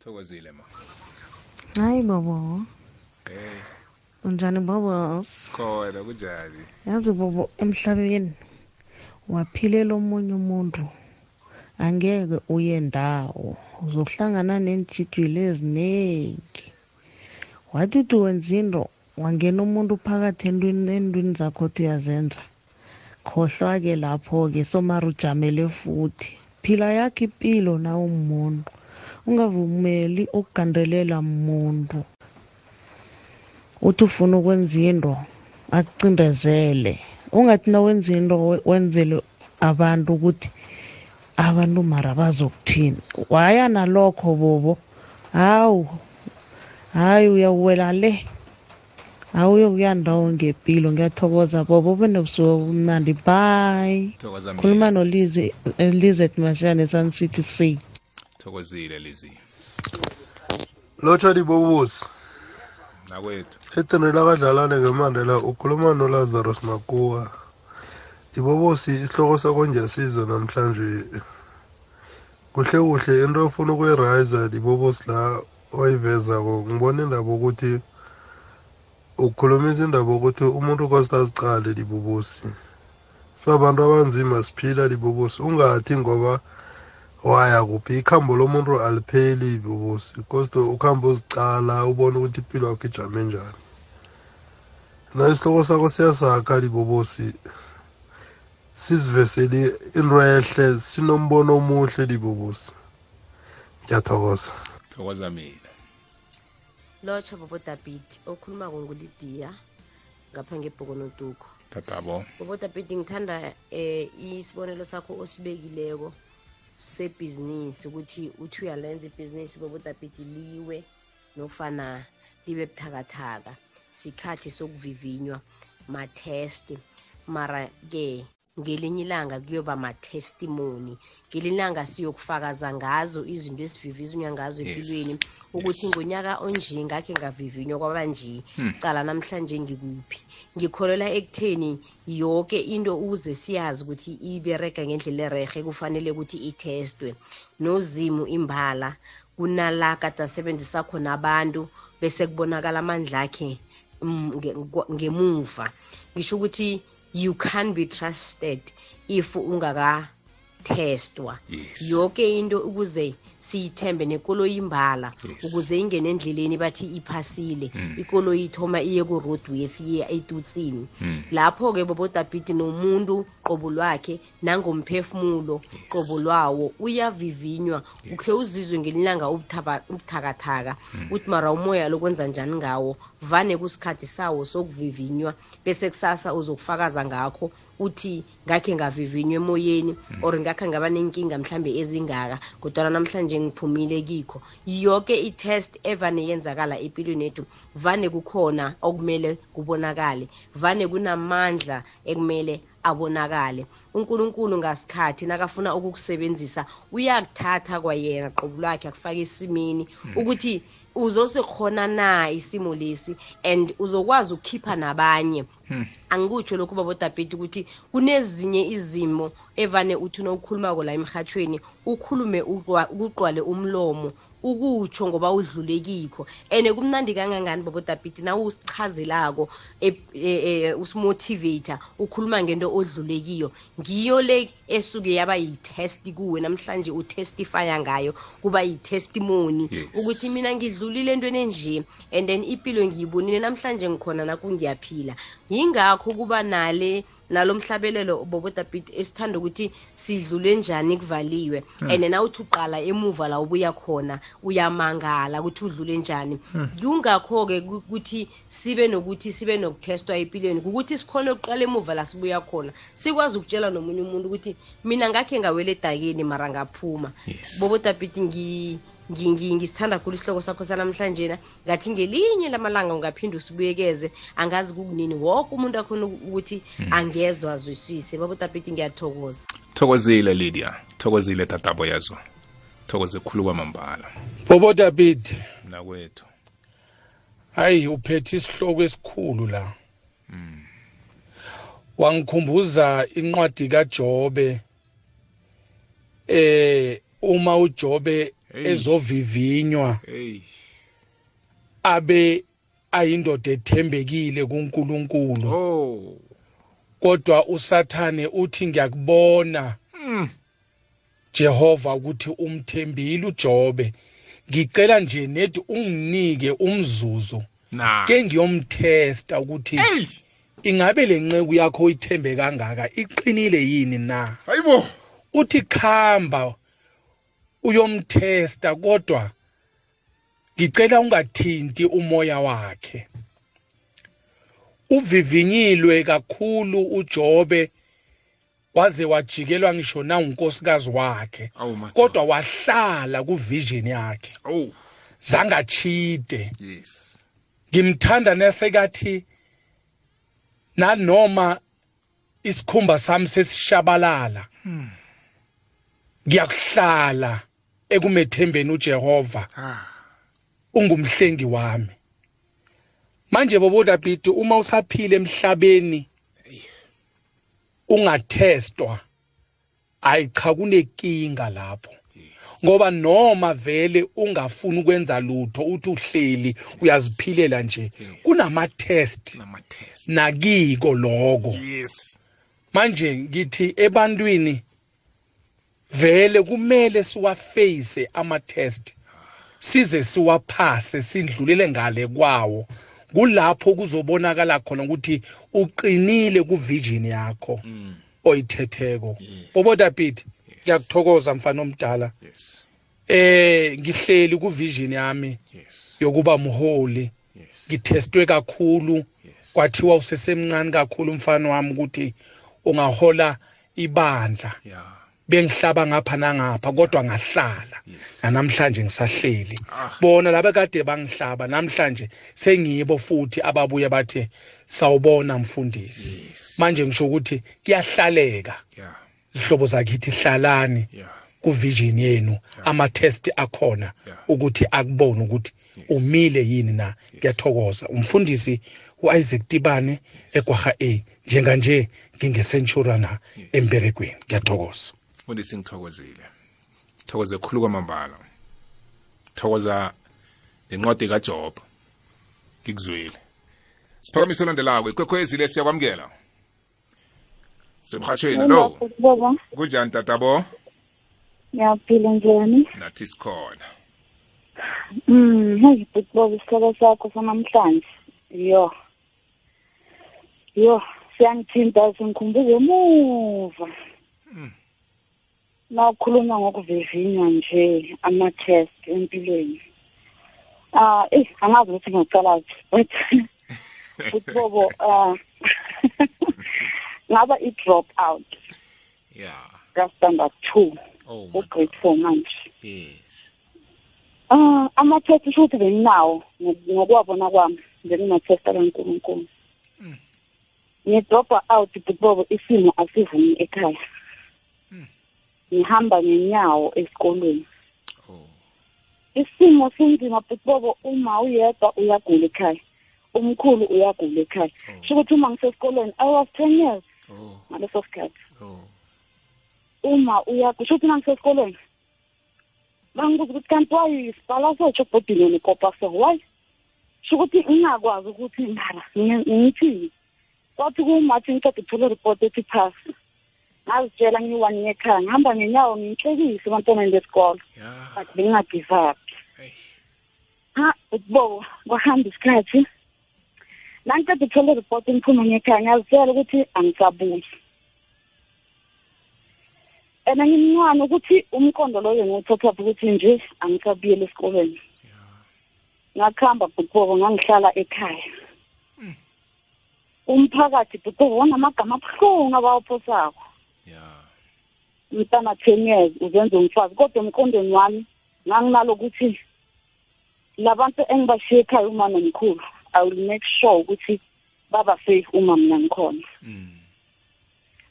thokozile ma. Hayi bobo. Eh. Unjani bobos khona kunjani? Yazi bobo emhlabeni waphilela omunye umuntu. Angeke uye ndawo. Uzohlangana neentshijilo eziningi wathi uthi wenza into wangena umuntu phakathi entwini entwini zakho othi uyazenza. Khohlwa-ke lapho-ke somari ujamele futhi. Phila yakho impilo nawe umuntu? Ungavumeli ukugandelela muntu? Uthi ufuna ukwenza into akucindezele. Ungathi na wenza into we- wenzele abantu ukuthi abantu mara bazokuthini? Waya nalokho bobo. Hawu hayi uyawuwela le. Awuyokuya ndawo ngempilo ngiyathokoza bobo ube nobusuku obumnandi bye. Thokoza mina. khuluma nolize elizet mashane sun city c. Thokozile lezi lotsha libobusi nakwethu. Etenela kadlalane ngemandela ukhuluma nolazarus makuwa ibobosi isihloko sakho njasizwe namhlanje kuhle kuhle into ofuna ukuyirayisa libobosi la oyivezako ngibona indaba ukuthi ukukhulumisa indaba ukuthi umuntu koste azicale libobosi sibabantu abanzima siphila libobosi ungathi ngoba waya kuphi ikhambo lomuntu alipheli libobosi koste ukhambo uzicala ubone ukuthi impilo yakho ijame njani. Na isihloko sakho siyasakha libobosi siziveseli into ehle sinombono omuhle libobosi ngiyathokoza. Thokoza mina. Lotsha bobo dabiti okhuluma ngolidiya ngapha ngebhokonotuko tatabo. Bobo dabiti ngithanda eh isibonelo sakho osibekileko sebhizinisi ukuthi uthi uyalenza ibhizinisi bobo dabiti liwe nofana libe buthakathaka sikhathi sokuvivinywa mathesti mara-ke ngelinye ilanga kuyoba ma-testimony. Ngelinye ilanga siyokufakaza ngazo izinto esivivizinywa ngazo empilweni. Ukuthi ngonyaka onje ngakhe ngavivinywa kwaba nje. Hmm. cala namhlanje ngikuphi? Ngikholela ekutheni yonke into ukuze siyazi ukuthi iberega ngendlela erehe kufanele ukuthi itestwe. Nozimu imbala kunala kade asebenzisa khona abantu bese kubonakala amandla akhe mm, ngemuva. Ngisho ukuthi you can be trusted if ungakathestwa Yes. yonke into ukuze siyithembe nekoloyi imbala Yes. ukuze ingene endleleni bathi iphasile ikoloyi ithoma iye ku-roadworth iye etutsini Mm. lapho-ke bobodabhidi nomuntu qobo lwakhe nangomphefumulo qobo lwawo uyavivinywa. Ukhe uzizwe ngelilanga ubuthaba- ubuthakathaka. Uthi mara umoya lokwenza njani ngawo? Vane kusikhathi sawo sokuvivinywa bese kusasa uzokufakaza ngakho. Uthi ngakhe ngavivinywa emoyeni or ngakhe ngaba nenkinga mhlambe ezingaka kodwana namhlanje ngiphumile kikho. Yonke i-test evane yenzakala empilweni yethu vane kukhona okumele kubonakale. Vane kunamandla ekumele abonakale. Unkulunkulu ngasikhathi nakafuna ukukusebenzisa uyakuthatha kwayena qobo lwakhe akufake esimeni ukuthi uzosikhona na isimo lesi and uzokwazi ukukhipha nabanye. Angikutsho lokhu babodabheti ukuthi kunezinye izimo evane uthi nokukhulumako la emhathweni ukhulume uqwa- ukuqwale umlomo ukutsho ngoba udlule kikho and kumnandi kangangani babodabhiti na usichazelako e- e- e- usimotivator ukhuluma ngento odlule kiyo ngiyo le esuke yaba yi-test kuwe namhlanje utestifya ngayo kuba yi-testimony. Ukuthi mina ngidlulile entweni enje and then impilo ngiyibonile namhlanje ngikhona nakungiyaphila yingakho kuba nale nalo mhlabelelo bobodabhiti esithanda ukuthi sidlule njani kuvaliwe. And nawuthi uqala emuva la ubuya khona uyamangala ukuthi udlule njani. Kungakho-ke ku- ukuthi sibe nokuthi sibe nokutestwa empilweni kukuthi sikhone ukuqala emuva la sibuya khona. Sikwazi ukutshela nomunye umuntu ukuthi mina ngakhe ngawela edakeni mara ngaphuma. Yes. Bobodabhiti ngi ngi- ngi- ngisithanda khulu isihloko sakho sanamhlanje na. Ngathi ngelinye lamalanga ungaphinde usibuyekeze angazi kukunini woke umuntu akhona ukuthi angezwa azwisise. Babotapiti ngiyathokoza. Thokozile lydia. Thokozile tatabo yazo. Thokoze khulu kwamambala. Bobo david nakwethu hayi uphethe isihloko esikhulu la. Wangikhumbuza incwadi kaJobe eh uma uJobe ezovivinywa. Abe ayindoda ethembekile kuNkulunkulu. Oh. Kodwa usathane uthi ngiyakubona. Jehova ukuthi umthembile uJobe. Ngicela nje nethi unginike umzuzu. Ke ngiyomtesta ukuthi ingabe lenceku yakho uyithembe kangaka? Iqinile yini na? Hayibo. Uthi khamba uyomtesta kodwa ngicela ungathinti umoya wakhe. Uvivinyilwe kakhulu uJobe waze wajikelwa ngisho nangunkosikazi wakhe awu ma kodwa wahlala kuvision yakhe. Oh zangachide yes. Ngimthanda nesekathi nanoma isikhumba sami sesishabalala ngiyakuhlala. Ekumethembeni uJehova. Ungumhlengi wami. Manje bobo David uma usaphila emhlabeni ungathestwa. Ayicha kunenkinga lapho. Ngoba noma vele ungafuni ukwenza lutho uthi uhleli uyaziphilela nje kunama test nakiko lokho. Manje ngithi ebantwini vele kumele siwaface ama test size siwaphase sindlulele ngale kwawo. Kulapho kuzobonakala khona ukuthi uqinile kuvision yakho oyithetheko. Bobo David ngiyakuthokoza mfana omdala. Eh ngihleli kuvision yami yokuba mholi yes. Ngithestwe kakhulu. Kwathiwa usesemncane kakhulu umfana wami ukuthi ungahola ibandla. Yeah bengihlaba ngapha nangapha kodwa ngahlala. Namhlanje ngisahleli. Ah. bona laba kade bangihlaba namhlanje sengibo futhi ababuye bathi sawubona mfundisi. Manje ngisho ukuthi kuyahlaleka. Izihlobo zakithi hlalani kuvision yenu ama test akhona ukuthi akubone ukuthi umile yini na. Ngiyathokoza. Umfundisi uIsaac Tibane egwaha A njenga nje ngingesentura na emberegweni. Ngiyathokoza. Mfundisi ngithokozile. Thokoze khulu kwamambala. Thokoza lencwadi kaJob. Ngikuzwile. Siphakamise olandelako ikwekhwezile siyakwamukela. Semhathweni lo kunjani tatabo? Ngiyaphila njani? Nathi sikhona. Um heyi bhuti baba isihloko sakho sanamhlanje. Yo. Yo siyangithinta singikhumbuza emuva. Nawukhulunywa ngokuvivinywa nje ama-test empilweni. Ah eyi angazi ukuthi ngaqalaphi but bhuti bobo um ngaba i-drop out. Yeah. Ka-standard two. Oh my u-grade four manje. Yes. Ah, ama-test sho ukuthi benginawo ngo- ngokwabona kwami benginathesta kaNkulunkulu. Ngidropa out bhutobo isimo asivumi ekhaya. Ngihamba ngenyawo esikolweni. oh Isimo sinzima bhutobo uma uyedwa uyagula ekhaya. Umkhulu uyagula ekhaya. Sho ukuthi uma ngisesikolweni I was 10 years oh ngaleso sikhathi. oh Uma uyagula sho ukuthi uma ngisesikolweni bangibuza ukuthi kanti wayisibhala sethu ebhodini nekopa so why sho ukuthi ngingakwazi ukuthi mara ngi- ngithini kwathi kumathi ngiceda ukuthola iripoti ethi pass ngazitshela ngiyi-one yekhaya ngihamba ngenyawo nginhlekise ebantwaneni besikolo. But benginga-give up ha ukubo kwahamba isikhathi. Nangiceda ukuthola iripoti ngiphuma ngekhaya ngazitshela ukuthi angisabuyi. And ngimncane ukuthi umqondo loyo ngiwuthathaphi ukuthi nje angisabuyela esikolweni. Ngakuhamba bhutobo ngangihlala ekhaya. Umphakathi bhutobo wanamagama abuhlungu abawuphosako yeah. Umntana ten years uzenza umfazi. Kodwa emqondweni wami nganginalo ukuthi labantu engibashiye ekhaya uma nomkhulu i will make sure ukuthi baba safe uma mina ngikhona.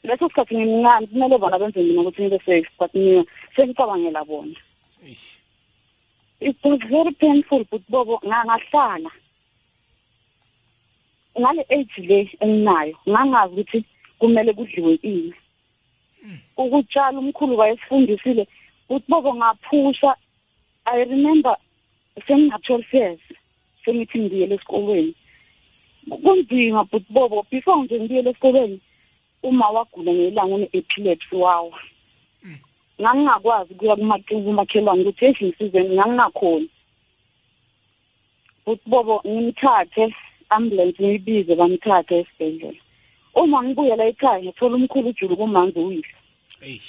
Leso sikhathi ngimncane kumele bona benze mina ukuthi ngibe safe but mina sengicabangela bona. It was very painful but bobo ngangahlala ngale age le enginayo ngangazi ukuthi kumele kudliwe ini. Ukutshala umkhulu wayesifundisile ukuthi bobo ngaphusha i remember sengina-twelve years sengithi ngibuyele esikolweni. Kunzima but bobo before nje ngibuyele esikolweni uma wagula ngelanga une-epilepsy wawa ngangingakwazi ukuya kumakhelwane ukuthi eshi ngisizeni ngangingakhoni. But bobo ngimthathe ambulance ngiyibize bamthathe esibhedlela. Uma ngibuyela ekhaya ngithola umkhulu ujulu kumanzi uyise. Eyi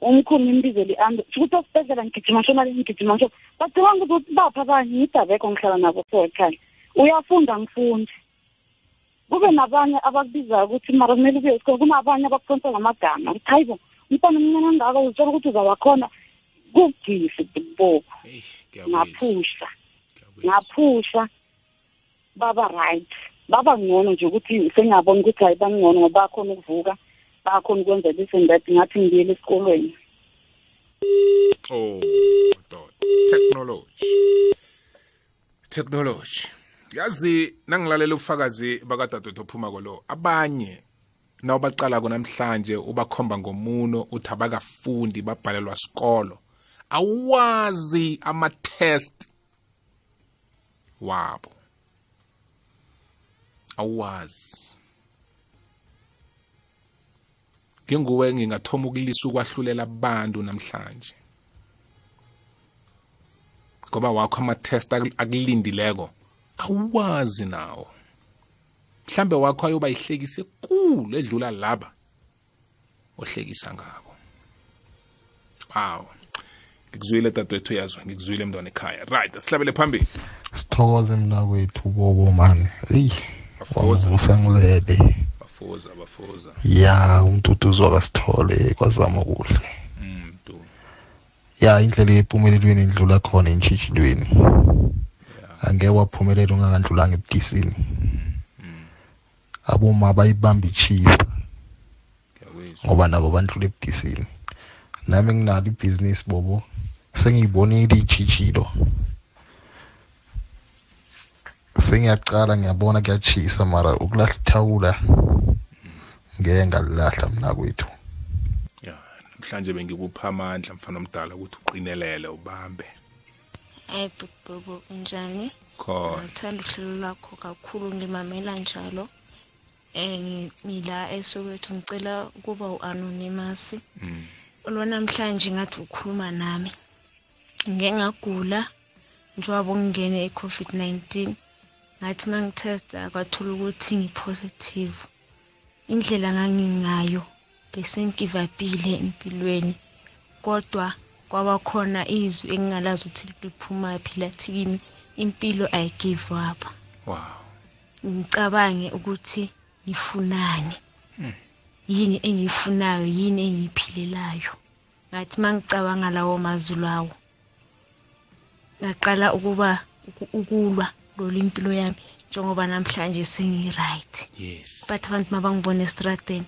umkhulu ngimbizele i-ambulance ukuthi esibhedlela ngigijima nshona le ngigijima nshona bacabanga ukuthi bapha abanye ngidabekho ngihlala nabo so ekhaya. Uyafunda ngifundi kube nabanye abakubizayo ukuthi mara kumele ubuye esikole kunabanye abakufonsa ngamagama. Ukuthi hayi bo umntwana omncane angaka uzitshela ukuthi uzawakhona kugisi bobo. Ngaphusha ngaphusha baba right baba ngcono nje ukuthi sengiyabona ukuthi hayi bangcono ngoba bakhona ukuvuka bakhona ukwenza this and that ngathi ngibuyele esikolweni. Oh doda technology. Technology. Yazi nangilalela ubufakazi bakadadewethu ophuma kolo abanye nawubaqalako namhlanje ubakhomba ngomuno uthi abakafundi babhalelwa sikolo. Awazi ama-test wabo. Awazi nginguwe ngingathoma ukulisa ukwahlulela abantu namhlanje. Ngoba wakho ama-test akulindileko awazi nawo. Mhlambe wakho ayoba ihlekise ekulu edlula laba ohlekisa ngabo. Wow. Ngikuzwile dadewethu yazwa ngikuzwile mntwana ekhaya. Right asihlabele phambili. Sithokoze mna kwethu bobo mani. Eyi. Usangilele bafoza bafoza. Ya umtutuzo wakasithole kwazama kuhle. Ya indlela yempumelelweni indlula khona entshitshilweni angeke waphumelela ungakandlulanga ebudisini. Aboma bayibamba ichisa ngoba nabo bandlula ebudisini. Nami nginalo ibhizinisi bobo. Sengiyibonile ijijilo sengiyacala ngiyabona kuyachisa mara ukulahla ithawula ngeke ngalilahla mna kwethu. Namhlanje bengikupha amandla mfana omdala ukuthi uqinelele ubambe. Hayi bobo unjani? Ngithanda uhlelo lwakho kakhulu ngimamela njalo. Um ngila esowethu ngicela ukuba u-anonymous. Olwanamhlanje ngathi ukhuluma nami. Ngike ngagula njengoba ngingene i-covid-19 ngathi uma ngithesta kwathola ukuthi ngipositive. Indlela ngangingayo bese ngivapile empilweni kodwa kwaba khona izwi engingalazi ukuthi liphuma phi lathi kimi impilo ayigive up. Wow. Ngicabange ukuthi ngifunani. Yini engiyifunayo yini engiyiphilelayo ngathi mangicabanga lawo mazwi lawo ngaqala ukuba ukulwa. Lolu impilo yami njengoba namhlanje sengi-right. Yes. But abantu mabangibona esitradeni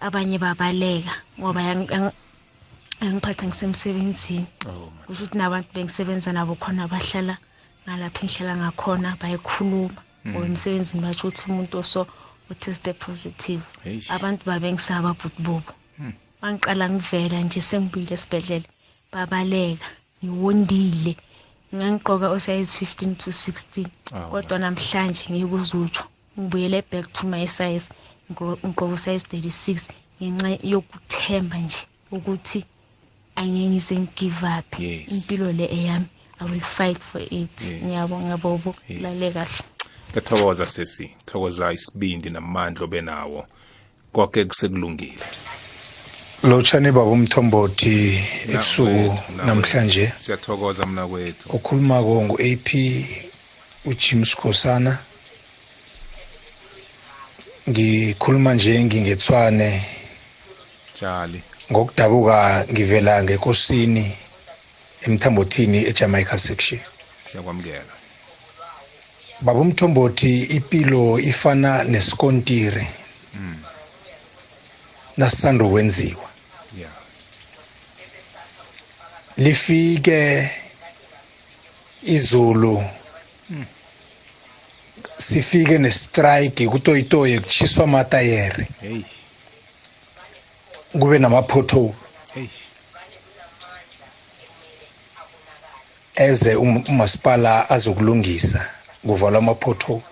abanye babaleka ngoba yangiphatha ngisemsebenzini. Kusho ukuthi nabantu bengisebenza nabo khona bahlala ngalapho engihlala ngakhona bayikhuluma ngoba emsebenzini batsho ukuthi umuntu oso uteste positive. Abantu babengisaba bhuti bobo bangiqala ngivela nje sengibuyile esibhedlela babaleka ngiwondile. Ngangigqoka osize 15 to 16 kodwa namhlanje ngikuzutsho ngibuyele back to my size ngigqoka usize 36 ngenxa yokuthemba nje ukuthi angeke ngize ngigive up. Impilo le eyami i will fight for it. Ngiyabonga bobo lale kahle. Ethokoza sesi. Thokoza isibindi namandla obenawo. Konke kusekulungile. Lotshani baba umthombothi ebusuku namhlanje. Siyathokoza mna kwethu. Okhulumako ngu-ap ujames khosana. Ngikhuluma nje ngingethwane jali ngokudabuka ngivela ngekosini emthambothini ejamaica section. Siyakwamukela. Baba umthombothi impilo ifana nesikontiri Mm. nasisanda kwenziwa yeah lifike izulu Mm. sifike nestrike kutoyitoye kuchiswa amatayere hey. kube nama-pothole. Hey. Eze um- umasipala azokulungisa kuvalwa ama-pothole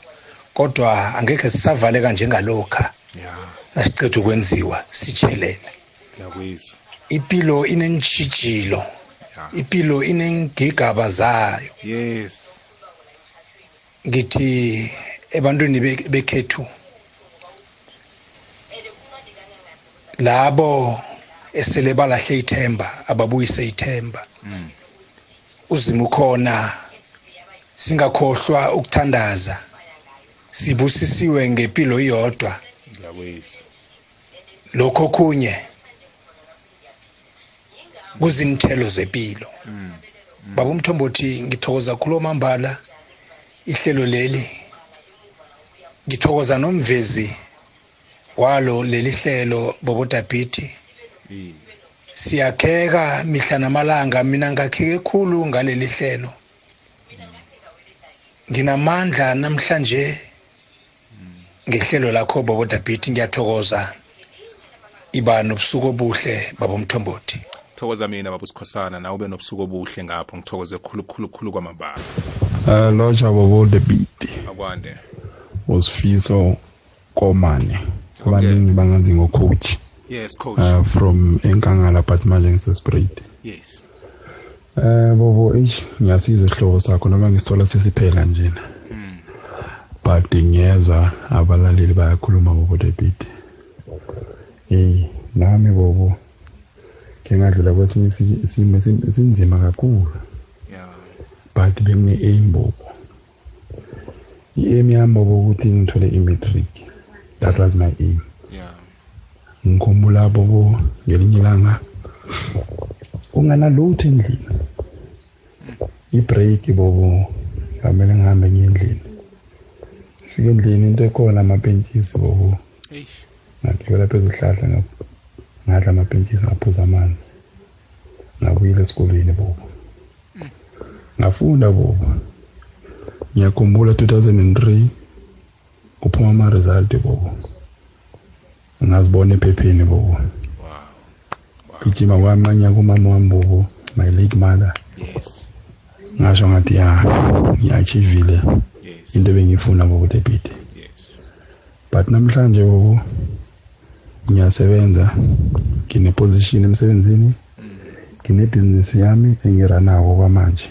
kodwa angekhe sisavaleka njengalokha yeah nasiceda ukwenziwa sitshelele ngiyakuyizwa impilo inentshijilo impilo inengigaba zayo. Yes. Ngithi ebantwini be- bekhethu labo esele balahle ithemba ababuyise ithemba Mm. uzima ukhona singakhohlwa ukuthandaza sibusisiwe ngempilo iyodwa. Lokho kunye kuzinthelo zempilo Mm. baba umthombothi ngithokoza khulu mambala ihlelo leli. Ngithokoza nomvezi walo leli hlelo bobodabhiti Eh. siyakheka mihla namalanga mina ngakheke khulu ngaleli hlelo. Nginamandla namhlanje ngehlelo lakho bobodabhiti ngiyathokoza. Iba nobusuku obuhle baba umthombothi thokoza mina baba usikhosana nawe ube nobusuku obuhle ngapho. Ngithokoze khulu khulu khulu kwamambala. Uh, loja bobo the beat. Akwande. Usifiso komane. Abaningi bangazi ngocoach. Yes coach. Uh, from enkangala but manje ngisesprayed. Yes. Eh bobo ish ngiyasiza isihloko sakho noma ngisithola sesiphela njena but ngiyezwa abalaleli bayakhuluma bobo the beat. Eh nami bobo ke ngadlula kwesinye isi- isimo esin- esinzima kakhulu. But bengine-aim bobo. I-aim yami bobo ukuthi ngithole i-matric. That was my aim. Ngikhumbula bobo ngelinye ilanga unganalutho endlini. Ibreak bobo ngamele ngihambe ngiye endlini. Fika endlini into ekhona amapentshisi bobo. Ngagibela phezu hlahla nga- ngadla amapentshisi ngaphuza amanzi ngabuyela esikolweni bobo. Ngafunda bobo. Ngiyakhumbula 2003 kuphuma ama-result bobo. Ngazibona ephepheni bobo. Gijima kwanqanya kumama wami bobo my late mother. Yes. Ngasho ngathi ya ngi-achievile into ebengiyifuna bobo debit but namhlanje bobo ngiyasebenza ngine-position emsebenzini. Nginebhizinisi yami engiranako kwamanje.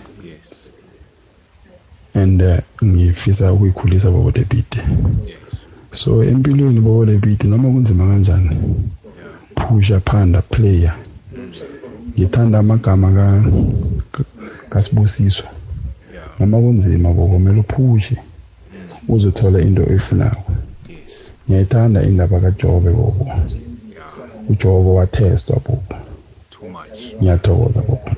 And uh, ngifisa ukuyikhulisa bobo debit so empilweni bobo debit noma kunzima kanjani? Phusha phanda player. Ngithanda amagama ka ka- kasibusiswa. Noma kunzima bobo kumele uphushe. Uzothola into oyifunako. Ngiyayithanda indaba kajobe bobo. Ujobe wathestwa bobo. Ngiyathokoza bobo.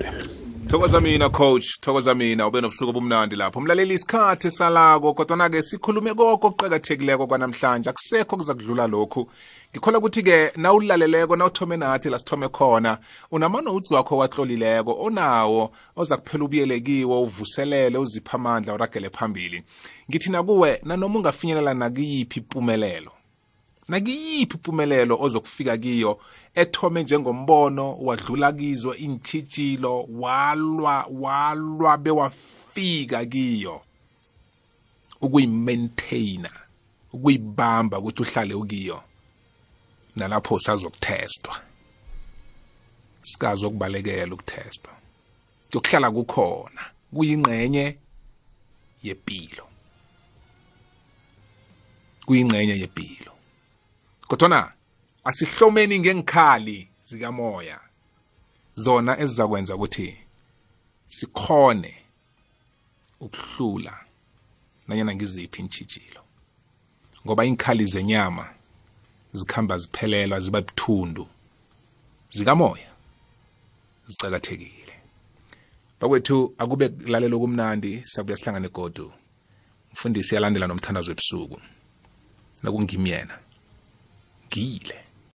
Thokoza mina coach. Thokoza mina. Ube nobusuku obumnandi lapho. Mlaleli isikhathi salako kodwana-ke sikhulume koko okuqakathekileko kwanamhlanje. Akusekho kuza kudlula lokhu. Ngikhola ukuthi-ke nawulaleleko nawuthome nathi la sithome khona unama-notes wakho watlolileko onawo oza kuphela ubuyele kiwo uvuselele uzipha amandla uragele phambili. Ngithi nakuwe nanoma ungafinyelela nakiyiphi impumelelo nakiyiphi impumelelo ozokufika kiyo ethome njengombono wadlula kizo intshitshilo walwa walwa bewafika kiyo. Ukuyimaintaina ukuyibamba ukuthi uhlale ukiyo. Nalapho usazokuthestwa sikazi okubalekela ukuthestwa. Kuyokuhlala kukhona kuyingxenye yempilo kuyingxenye yempilo kodwana asihlomeni ngengikhali zikamoya zona ezizakwenza ukuthi sikhone ukuhlula nanyana ngiziphi intshitshilo ngoba inkhali zenyama zikhamba ziphelelwa ziba buthundu zikamoya zicakathekile bakwethu akube kulalela okumnandi sabuya sihlangane godu. Mfundisi yalandela nomthandazo ebusuku. Nakungimi yena ngiyile